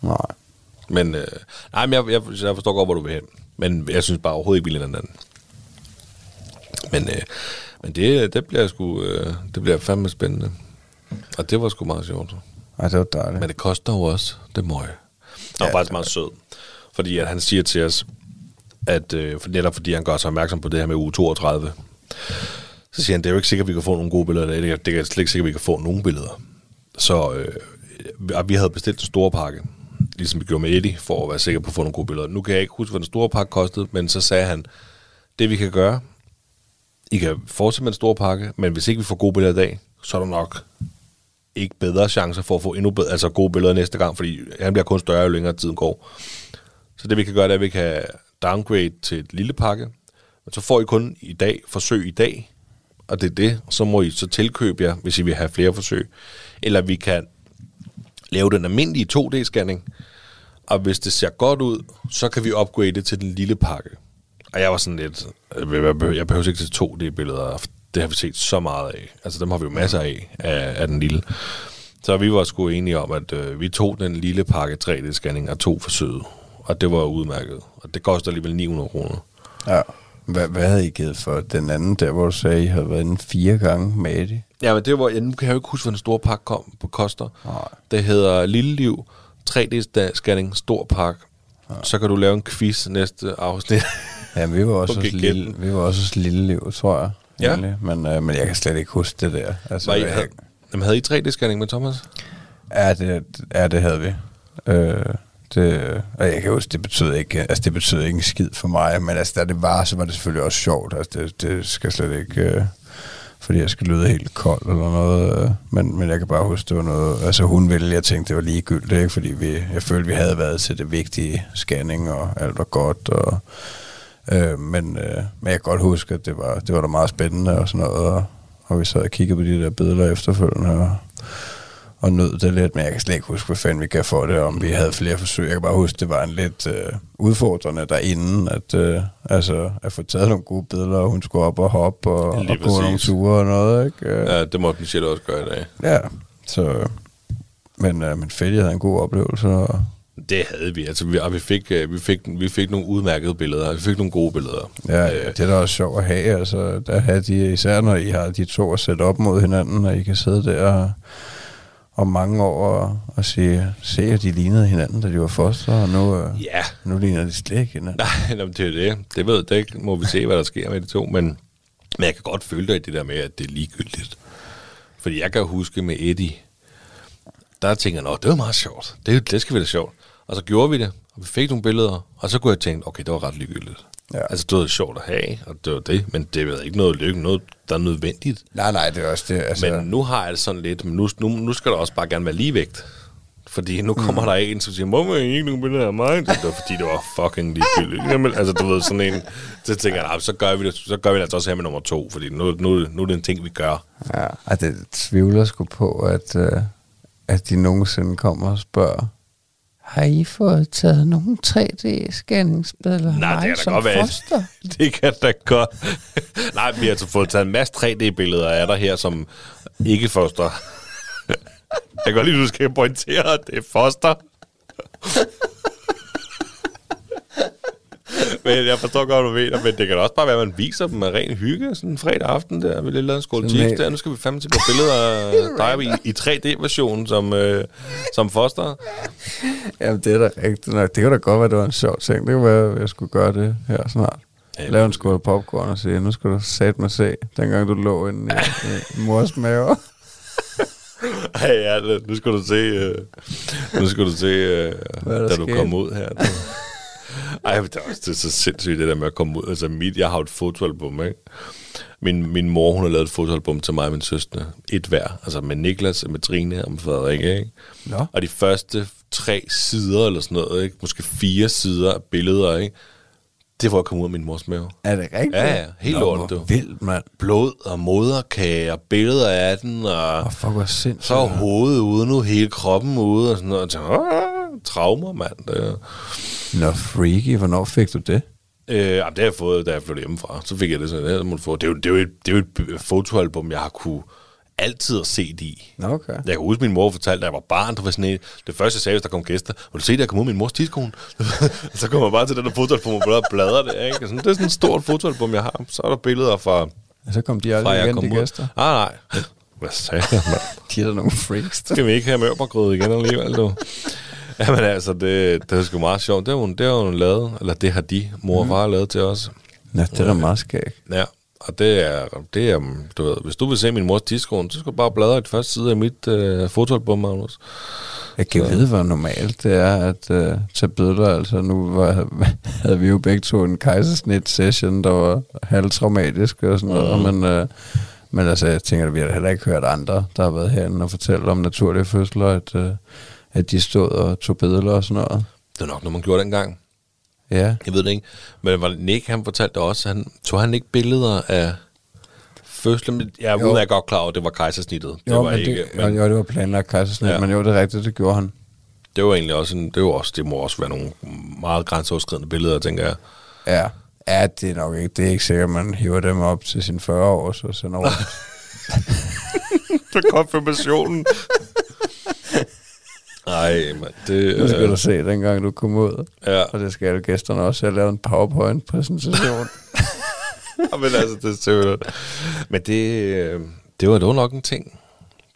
Nej. Men, øh, nej, men jeg, jeg, jeg forstår godt, hvor du vil hen. Men jeg synes bare overhovedet ikke, vi ligner hinanden. Men, øh, men det, det bliver sgu, øh, det bliver fandme spændende. Og det var sgu meget sjovt. Ej, det var dejligt. Men det koster jo også det møg. Han var Ja, faktisk det- meget sød. Fordi at han siger til os, at øh, netop fordi han gør sig opmærksom på det her med uge 32, så siger han, det er jo ikke sikkert, at vi kan få nogle gode billeder af det. Det er- Det er slet ikke sikkert, at vi kan få nogle billeder. Så øh, og vi havde bestilt en stor pakke, ligesom vi gjorde med Eddie, for at være sikker på at få nogle gode billeder. Nu kan jeg ikke huske, hvad den store pakke kostede, men så sagde han, det vi kan gøre, I kan fortsætte med en stor pakke, men hvis ikke vi får gode billeder i dag, så er der nok ikke bedre chancer for at få endnu bedre, altså gode billeder næste gang, fordi han bliver kun større, jo længere tiden går. Så det vi kan gøre, det er, at vi kan downgrade til et lille pakke, men så får I kun i dag, forsøg i dag, og det er det, så må I så tilkøbe jer, hvis I vil have flere forsøg. Eller vi kan lave den almindelige 2D-scanning, og hvis det ser godt ud, så kan vi upgrade det til den lille pakke. Og jeg var sådan lidt, øh, jeg behøver, ikke til 2D-billeder, det har vi set så meget af. Altså dem har vi jo masser af, af, af den lille. Så vi var sgu enige om, at øh, vi tog den lille pakke 3D-scanning og tog forsøget. Og det var udmærket. Og det koster alligevel 900 kroner. Ja. Hvad, hvad havde I givet for den anden, der hvor du sagde, I havde været inde fire gange med Eddie? Ja, men det var, ja, nu kan jeg jo ikke huske, hvad den store pakke kom på koster. Nej. Det hedder Lille Liv, 3D-scanning, stor pakke. Ja. Så kan du lave en quiz næste afsnit. Ja, vi var også, [laughs] Okay, lille, vi var også lille liv, tror jeg. Ja. egentlig. Men, øh, men jeg kan slet ikke huske det der. Altså, Var I, jeg, havde, jamen, havde I 3D-scanning med Thomas? ja, det, ja, det havde vi. Øh, det, og jeg kan huske, det betød ikke, altså det betød ikke en skid for mig, men altså, da det var, så var det selvfølgelig også sjovt. Altså, det, det skal slet ikke, øh, fordi jeg skal lyde helt kold eller noget. Øh, men, men jeg kan bare huske, det var noget, altså hun ville, jeg tænkte, det var ligegyldigt, ikke? fordi vi, jeg følte, vi havde været til det vigtige scanning, og alt var godt, og Øh, men, øh, men jeg kan godt huske, at det var, det var da meget spændende og sådan noget, og, og vi sad og kiggede på de der billeder efterfølgende, og, og nød det lidt, men jeg kan slet ikke huske, hvad fanden vi gav for det, om vi havde flere forsøg. Jeg kan bare huske, det var en lidt øh, udfordrende derinde, at, øh, altså, at få taget nogle gode billeder, og hun skulle op og hoppe og, og gå nogle præcis. ture og noget, ikke? Øh, Ja, det måtte Michelle også gøre i dag. ja, så... Men, øh, men fedt, jeg havde en god oplevelse, og Det havde vi. Altså, vi, og vi, fik, øh, vi, fik, vi fik nogle udmærkede billeder. Vi fik nogle gode billeder. Ja, ja, det er da også sjovt at have, altså, der have de, især når I har de to at sætte op mod hinanden, og I kan sidde der om mange år og, og se, se, at de lignede hinanden, da de var foster, og nu, øh, Ja, nu ligner de slet ikke hinanden. nej, [laughs] nå, men det er det. Det ved det ikke. Må vi se, hvad der sker med de to. Men, men jeg kan godt føle dig i det der med, at det er ligegyldigt. Fordi jeg kan huske med Eddie, der tænker jeg, det var meget sjovt. Det, det skal være sjovt. Og så gjorde vi det, og vi fik nogle billeder, og så kunne jeg tænke, okay, det var ret ligegyldigt. Ja. Altså, det var sjovt at have, og det var det, men det er ikke noget lykke, noget, der er nødvendigt. Nej, nej, det er også det. Altså, Men nu har jeg det sådan lidt, men nu, nu, nu skal der også bare gerne være ligevægt. Fordi nu kommer mm. der en, som siger, må man ikke nogen billeder af mig? Det var fordi, det var fucking ligegyldigt. Jamen, altså, du ved, sådan en... Så tænker jeg, "Nej, så gør vi det, så gør vi det altså også her med nummer to, fordi nu, nu, nu er det en ting, vi gør. ja, og det tvivler sgu på, at, øh, at de nogensinde kommer og spørger, har I fået taget nogle 3D-scanningsbilleder Nej, det kan da godt være. [laughs] Det kan da godt. Nej, vi har altså fået taget en masse 3D-billeder af dig her, som ikke foster. [laughs] Jeg kan godt lide, at du skal pointere, at det er foster. Men jeg forstår godt, hvad du mener, men det kan også bare være, at man viser dem med ren hygge, sådan en fredag aften der, vi lige lavet en skål helt- der. Nu skal vi fandme til på billeder af [laughs] dig i, i 3D-version som, øh, som foster. Jamen, det er da rigtigt nok. Det kan da godt være, det var en sjov ting. Det kunne være, at jeg skulle gøre det her snart. Lave en skål popcorn og sige, nu skal du sat mig se, dengang du lå inde i, i mors mave. [laughs] Ej, ja, nu skal du se, øh, nu skal du se, øh, da du sket? kom ud her. Ej, det er, også, det er så sindssygt, det der med at komme ud. Altså, mit, jeg har et fotoalbum, ikke? Min, min mor, hun har lavet et fotoalbum til mig og min søster. Et hver. Altså med Niklas, med Trine og med Frederik, ikke? Nå. Og de første tre sider eller sådan noget, ikke? Måske fire sider af billeder, ikke? Det var at komme ud af min mors mave. Er det rigtigt? Ja, ja, helt Nå, lortet, du. vildt, mand. Blod og moderkage og billeder af den, og... Åh, fuck, hvor sindssygt. Så hovedet ude nu, hele kroppen ude, og sådan noget. Og tænker, "Åh, traumer, mand. Det, Nå, freaky. Hvornår fik du det? øh, jamen, det har jeg fået, da jeg flyttede hjemmefra. Så fik jeg det sådan, det, må du få. det, er jo, det, er jo et, det er jo et fotoalbum, jeg har kunne altid have set i. Nå, okay. Jeg kan huske, min mor fortalte, da jeg var barn, der var sådan et, det første, jeg sagde, hvis der kom gæster, vil du se, der kom ud af min mors tidskone? [laughs] så kommer jeg bare til den der fotoalbum og bladrer- bladrer det, ikke? Sådan, det er sådan et stort fotoalbum, jeg har. Så er der billeder fra, Og så kom de aldrig jeg igen, kom de ud. gæster. Ah, nej. Hvad sagde jeg, mand? [laughs] De er da nogle freaks. skal vi ikke have mørbrød igen alligevel, du. [laughs] Jamen altså, det, det er sgu meget sjovt. Det har hun, det har hun lavet, eller det har de, mor og far, lavet til os. Ja, det er da meget skægt. Ja, Og det er, det er, du ved, hvis du vil se min mors tidskone, så skal du bare bladre i første side af mit øh, fotoalbum, Magnus. Jeg kan vide, hvor normalt det er at uh, tage billeder. Altså, nu var, [laughs] havde vi jo begge to en kejsersnit-session, der var halvtraumatisk og sådan noget. Mm. Men, uh, men altså, jeg tænker, at vi har heller ikke hørt andre, der har været herinde og fortælle om naturlige fødsler, at, uh, at de stod og tog billeder og sådan noget. Det er nok noget, man gjorde dengang. Ja, Jeg ved det ikke. Men var det Nick, han fortalte også, han tog han ikke billeder af fødslen. Men Jeg er Jo. uden godt klar over, at det var kejsersnittet. Det jo, var men ikke, det, men jo, det var planlagt kejsersnit, Ja. ja. men jo, det er rigtigt, det gjorde han. det var egentlig også, en, det, var også, det må også være nogle meget grænseoverskridende billeder, tænker jeg. Ja. Ja, det er nok ikke. Det er ikke sikkert, at man hiver dem op til sine 40 år, så sender over. [laughs] For konfirmationen. Nej, man, det... Nu skal øh, du se, dengang du kom ud. Ja, Og det skal alle gæsterne også. Jeg lavede en PowerPoint-præsentation. [laughs] [laughs] men altså, det er selvfølgelig... Men det, øh, det, var, var nok en ting.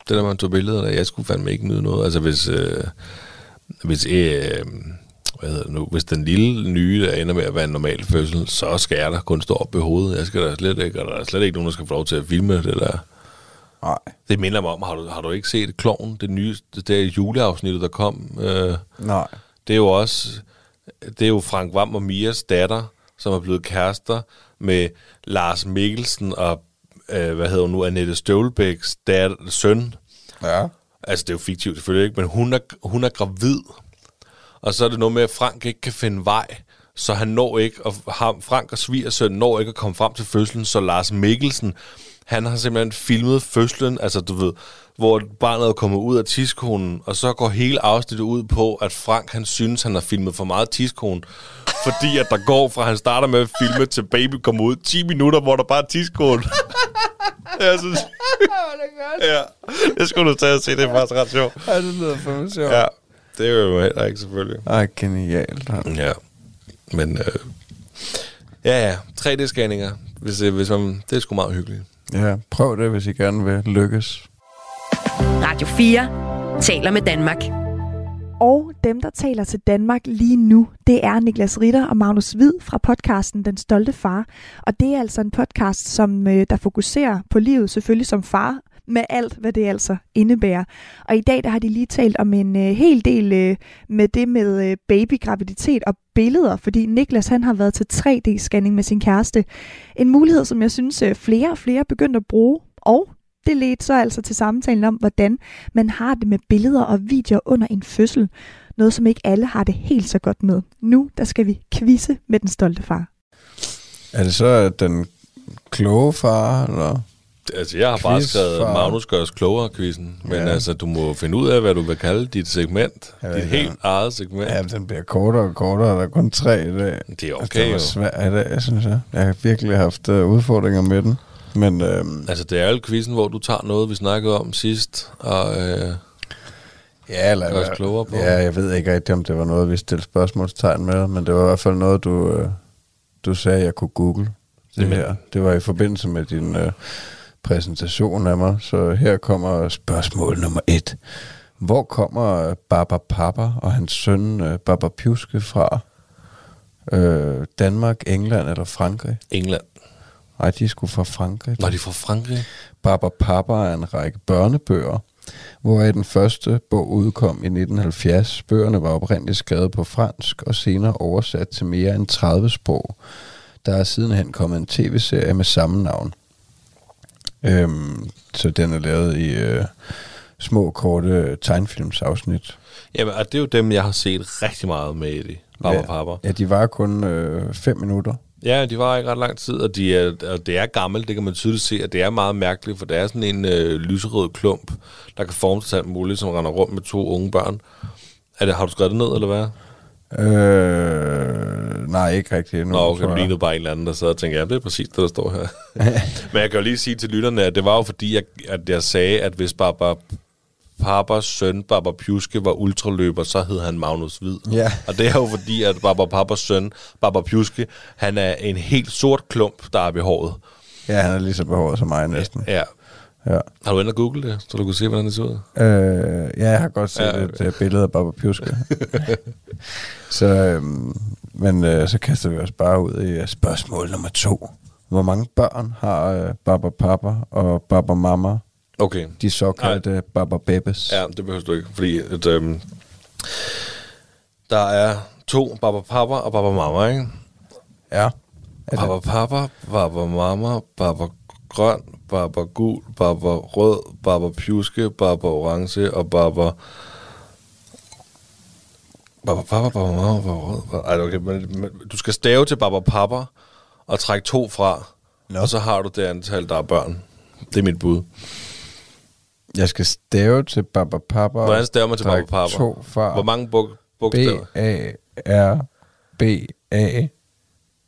Det der, man tog billeder af. Jeg skulle fandme ikke nyde noget. Altså, hvis... Øh, hvis øh, hvad hedder det nu, hvis den lille nye, der ender med at være en normal fødsel, så skal jeg da kun stå op i hovedet. Jeg skal da slet ikke, og der er slet ikke nogen, der skal få lov til at filme det der. Nej. Det minder mig om, har du, har du ikke set Kloven, det nye, det der juleafsnittet, der kom? Øh, Nej. det er jo også, det er jo Frank Vam og Mias datter, som er blevet kærester med Lars Mikkelsen og, øh, hvad hedder hun nu, Annette Støvlebæks datter, søn. Ja. Altså, det er jo fiktivt selvfølgelig ikke, men hun er, hun er gravid. Og så er det noget med, at Frank ikke kan finde vej, så han når ikke, og ham, Frank og svigersøn når ikke at komme frem til fødslen, så Lars Mikkelsen, han har simpelthen filmet fødslen, altså du ved, hvor barnet er kommet ud af tidskonen, og så går hele afsnittet ud på, at Frank han synes, han har filmet for meget tidskone, fordi at der går fra, han starter med at filme, til baby kommer ud, 10 minutter, hvor der bare er tidskone. Jeg synes, [laughs] ja, det skulle du tage og se, det er faktisk ret sjovt. Ja, det lyder mig sjovt. Ja, det er jo heller ikke selvfølgelig. Ej, genialt. Ja, men øh, ja, ja, 3D-scanninger, hvis, øh, hvis man, det er sgu meget hyggeligt. Ja, prøv det, hvis I gerne vil lykkes. Radio 4 taler med Danmark. Og dem, der taler til Danmark lige nu, det er Niklas Ritter og Magnus Hvid fra podcasten Den Stolte Far. Og det er altså en podcast, som øh, der fokuserer på livet selvfølgelig som far, med alt, hvad det altså indebærer. Og i dag der har de lige talt om en øh, hel del øh, med det med øh, babygraviditet og billeder, fordi Niklas han har været til 3D-scanning med sin kæreste. En mulighed, som jeg synes øh, flere og flere er begyndt at bruge, og det ledte så altså til samtalen om, hvordan man har det med billeder og videoer under en fødsel. Noget, som ikke alle har det helt så godt med. Nu der skal vi kvise med den stolte far. Er det så den kloge far, eller? Altså, jeg har bare Quiz skrevet for- Magnus gør os klogere quizzen, men Ja. altså, du må finde ud af, hvad du vil kalde dit segment. Jeg dit helt ikke. eget segment. Ja, den bliver kortere og kortere. Der er kun tre i dag. Det er Altså, okay det jo. var svært i dag, synes jeg. Jeg har virkelig haft uh, udfordringer med den. Men øhm, Altså, det er jo quizzen, hvor du tager noget, vi snakkede om sidst, og øh, ja, eller, gør os klogere på. Ja, jeg ved ikke rigtig, om det var noget, vi stillede spørgsmålstegn med, men det var i hvert fald noget, du, øh, du sagde, jeg kunne google. Det Jamen. her. Det var i forbindelse med din øh, præsentation af mig, så her kommer spørgsmål nummer et. Hvor kommer øh, Baba Papa og hans søn øh, Baba Pjuske fra? Øh, Danmark, England eller Frankrig? England. Nej, de skulle fra Frankrig. Var de fra Frankrig? Baba Papa er en række børnebøger, hvoraf den første bog udkom i 1970. Bøgerne var oprindeligt skrevet på fransk og senere oversat til mere end 30 sprog. Der er sidenhen kommet en tv-serie med samme navn. Øhm, så den er lavet i øh, små, korte tegnfilmsafsnit. Jamen, og det er jo dem, jeg har set rigtig meget med i det. Baba ja, ja. Papa. Ja, de var kun øh, fem minutter. Ja, de var ikke ret lang tid, og, de er, og det er gammelt, det kan man tydeligt se, og det er meget mærkeligt, for det er sådan en øh, lyserød klump, der kan forme sig alt muligt, som render rundt med to unge børn. Er det, har du skrevet det ned, eller hvad? Øh, nej, ikke rigtig endnu. Nå, okay, jeg. lignede bare en eller anden, der sad og tænkte, ja, det er præcis det, der står her. [laughs] Men jeg kan jo lige sige til lytterne, at det var jo fordi, jeg, at jeg sagde, at hvis Baba Papas søn, Baba Pjuske, var ultraløber, så hed han Magnus Hvid. Ja. Og det er jo fordi, at Baba Papas søn, Baba Pjuske, han er en helt sort klump, der er ved håret. Ja, han er lige så behåret som mig næsten. Ja. Ja. Har du endda googlet det, så du kunne se, hvordan det ser ud? Øh, ja, jeg har godt set Ja, et uh, billede af Baba Pjuske. [laughs] så, øhm, men øh, så kaster vi os bare ud i øh, spørgsmål nummer to. Hvor mange børn har øh, Baba Papa og Baba Mama, Okay. de såkaldte Baba Bebes? Ja, det behøver du ikke, fordi at, øhm, der er to Baba Papa og Baba Mama, ikke? ja. Baba Papa, Baba Mama, Baba Grøn, Baba Gul, Baba Rød, Baba Pjuske, Baba Orange og Baba... Baba Papa, Baba Mama, Baba Rød... Baba... Ej, okay, men, men, du skal stave til Baba Papa og trække to fra, Nå. og så har du det antal, der er børn. Det er mit bud. jeg skal stave til Baba Papa. Hvordan staver man til trække Papa? To fra Hvor mange bog, bogstaver? B-A-R-B-A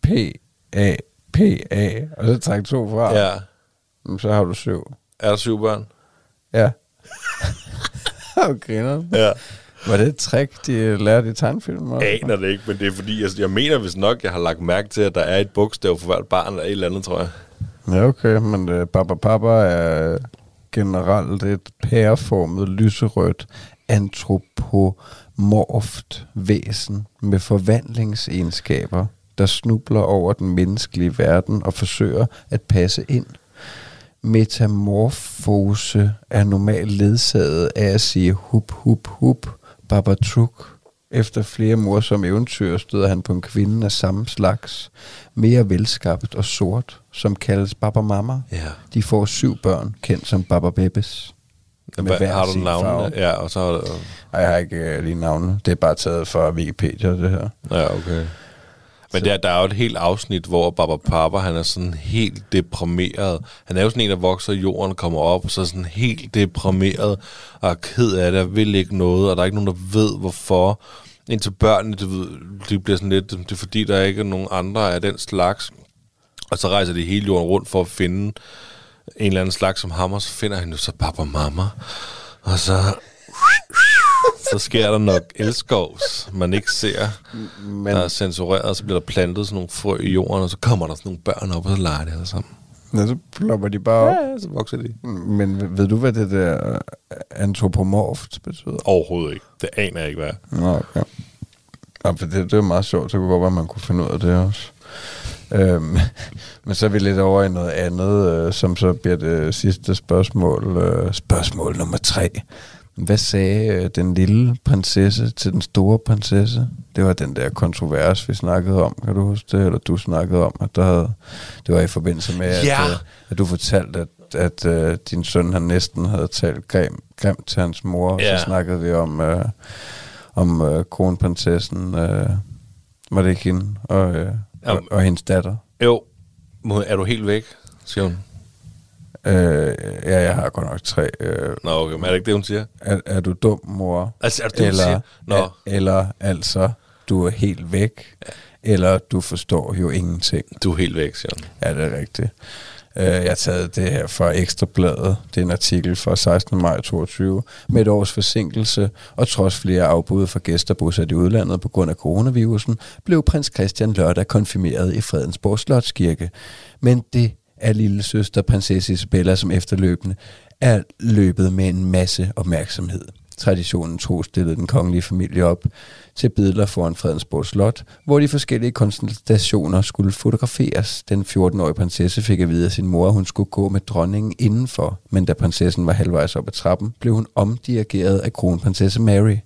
P-A-P-A Og så træk to fra. Ja. Jamen, Så har du syv. Er der syv børn? Ja. [laughs] okay, nå. Ja. Var det et trick, de lærte i tegnfilm? Jeg aner det ikke, men det er fordi, jeg, jeg mener hvis nok, jeg har lagt mærke til, at der er et bogstav for hvert barn eller et eller andet, tror jeg. Ja, okay, men uh, Baba Papa er generelt et pæreformet, lyserødt, antropomorft væsen med forvandlingsegenskaber, der snubler over den menneskelige verden og forsøger at passe ind. Metamorfose er normalt ledsaget af at sige hup, hup, hup, Baba Truk. Efter flere morsomme eventyr støder han på en kvinde af samme slags, mere velskabt og sort, som kaldes Baba Mama. Ja. De får syv børn, kendt som Baba Bebes. Med Hvad, hver har du navnene? farve. Ja, og så har du... Ej, jeg har ikke uh, lige navne. Det er bare taget fra Wikipedia, det her. Ja, okay. Men der, der er jo et helt afsnit, hvor Baba Papa, han er sådan helt deprimeret. Han er jo sådan en, der vokser i jorden, kommer op, og så er sådan helt deprimeret, og er ked af det, og vil ikke noget, og der er ikke nogen, der ved, hvorfor. Indtil børnene, ved, de bliver sådan lidt, det er fordi, der ikke er nogen andre af den slags. Og så rejser de hele jorden rundt for at finde en eller anden slags som ham, og så finder han jo så Baba Mama. Og så, [laughs] så sker der nok elskovs, man ikke ser Men, der er censureret, og så bliver der plantet sådan nogle frø i jorden, og så kommer der sådan nogle børn op, og så leger de alle sammen. ja, så plopper de bare op. Ja, så vokser de. Men ved du, hvad det der øh, antropomorft betyder? Overhovedet ikke. Det aner jeg ikke, hvad. Nå, okay. Ja, for det, det er meget sjovt, så kunne godt være, at man kunne finde ud af det også. Øhm, [laughs] men så er vi lidt over i noget andet, øh, som så bliver det sidste spørgsmål. Øh, spørgsmål nummer tre. Hvad sagde øh, den lille prinsesse til den store prinsesse? Det var den der kontrovers, vi snakkede om. Kan du huske det? Eller du snakkede om, at der havde, det var i forbindelse med, Ja. at, øh, at du fortalte, at, at øh, din søn han næsten havde talt grim, grimt til hans mor. Og Ja. så snakkede vi om... Øh, om øh, kronprinsessen, øh, var det ikke hende, og, øh, og, Jamen. og hendes datter. Jo, er du helt væk, siger hun. Øh, ja, jeg har godt nok tre. Øh, Nå, okay, men er det ikke det, hun siger? er, er du dum, mor? Altså, er det det, eller, siger? Nå, er, eller altså, du er helt væk, eller du forstår jo ingenting. du er helt væk, siger hun. Ja, det er rigtigt. Øh, jeg har taget det her fra Ekstrabladet. Det er en artikel fra 16. maj 22. Med et års forsinkelse, og trods flere afbud for gæster bosat i udlandet på grund af coronavirusen, blev prins Christian lørdag konfirmeret i Fredensborg Slotskirke. Men det af lille søster prinsesse Isabella, som efterløbende er løbet med en masse opmærksomhed. Traditionen tro stillede den kongelige familie op til billeder foran Fredensborg Slot, hvor de forskellige konstellationer skulle fotograferes. Den 14-årige prinsesse fik at vide af sin mor, at hun skulle gå med dronningen indenfor, men da prinsessen var halvvejs op ad trappen, blev hun omdirigeret af kronprinsesse Mary.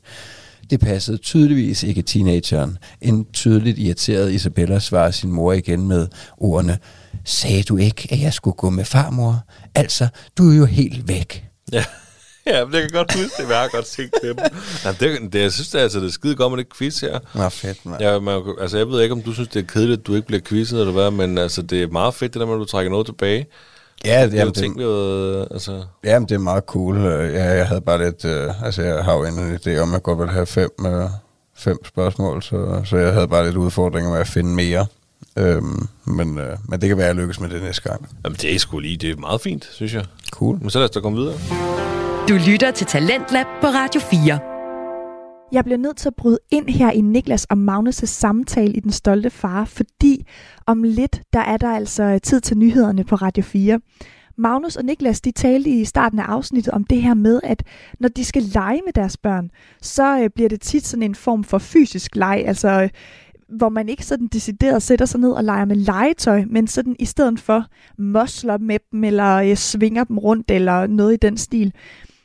Det passede tydeligvis ikke teenageren. En tydeligt irriteret Isabella svarer sin mor igen med ordene, Sagde du ikke, at jeg skulle gå med farmor? Altså, du er jo helt væk. [laughs] Ja. Ja, men jeg kan godt huske det, men jeg har godt set det. Jamen, det, det, jeg synes, det er, altså, det er skide godt med det quiz her. Nå, fedt, mand. Ja, man, altså, jeg ved ikke, om du synes, det er kedeligt, at du ikke bliver quizzet, eller hvad, men altså, det er meget fedt, det der med, at du trækker noget tilbage. Ja, Det er jamen, ting, det, vi jo, altså... jamen, det er meget cool. Øh, Ja, jeg havde bare lidt... Øh, altså, jeg har jo en idé om, at jeg godt vil have fem, øh, fem spørgsmål, så, så jeg havde bare lidt udfordringer med at finde mere. Øhm, men, øh, men det kan være, at jeg lykkes med det næste gang. Jamen, det er sgu lige, det er meget fint, synes jeg. Cool. Men så lad os da komme videre. Du lytter til Talentlab på Radio 4. Jeg bliver nødt til at bryde ind her i Niklas og Magnus' samtale i Den Stolte Far, fordi om lidt, der er der altså tid til nyhederne på Radio 4. Magnus og Niklas, de talte i starten af afsnittet om det her med, at når de skal lege med deres børn, så øh, bliver det tit sådan en form for fysisk leg, altså øh, hvor man ikke sådan decideret sætter sig ned og leger med legetøj, men sådan i stedet for mosler med dem, eller øh, svinger dem rundt, eller noget i den stil.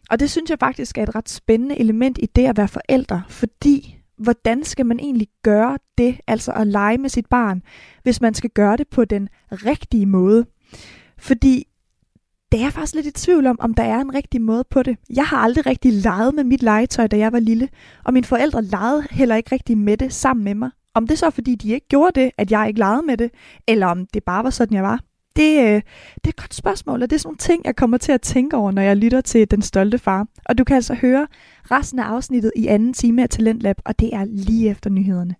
Og det synes jeg faktisk er et ret spændende element i det at være forældre, fordi hvordan skal man egentlig gøre det, altså at lege med sit barn, hvis man skal gøre det på den rigtige måde? Fordi det er jeg faktisk lidt i tvivl om, om der er en rigtig måde på det. Jeg har aldrig rigtig leget med mit legetøj, da jeg var lille, og mine forældre legede heller ikke rigtig med det sammen med mig. Om det så fordi de ikke gjorde det, at jeg ikke legede med det, eller om det bare var sådan, jeg var. Det, øh, det er et godt spørgsmål, og det er sådan nogle ting, jeg kommer til at tænke over, når jeg lytter til Den Stolte Far. Og du kan altså høre resten af afsnittet i anden time af Talentlab, og det er lige efter nyhederne.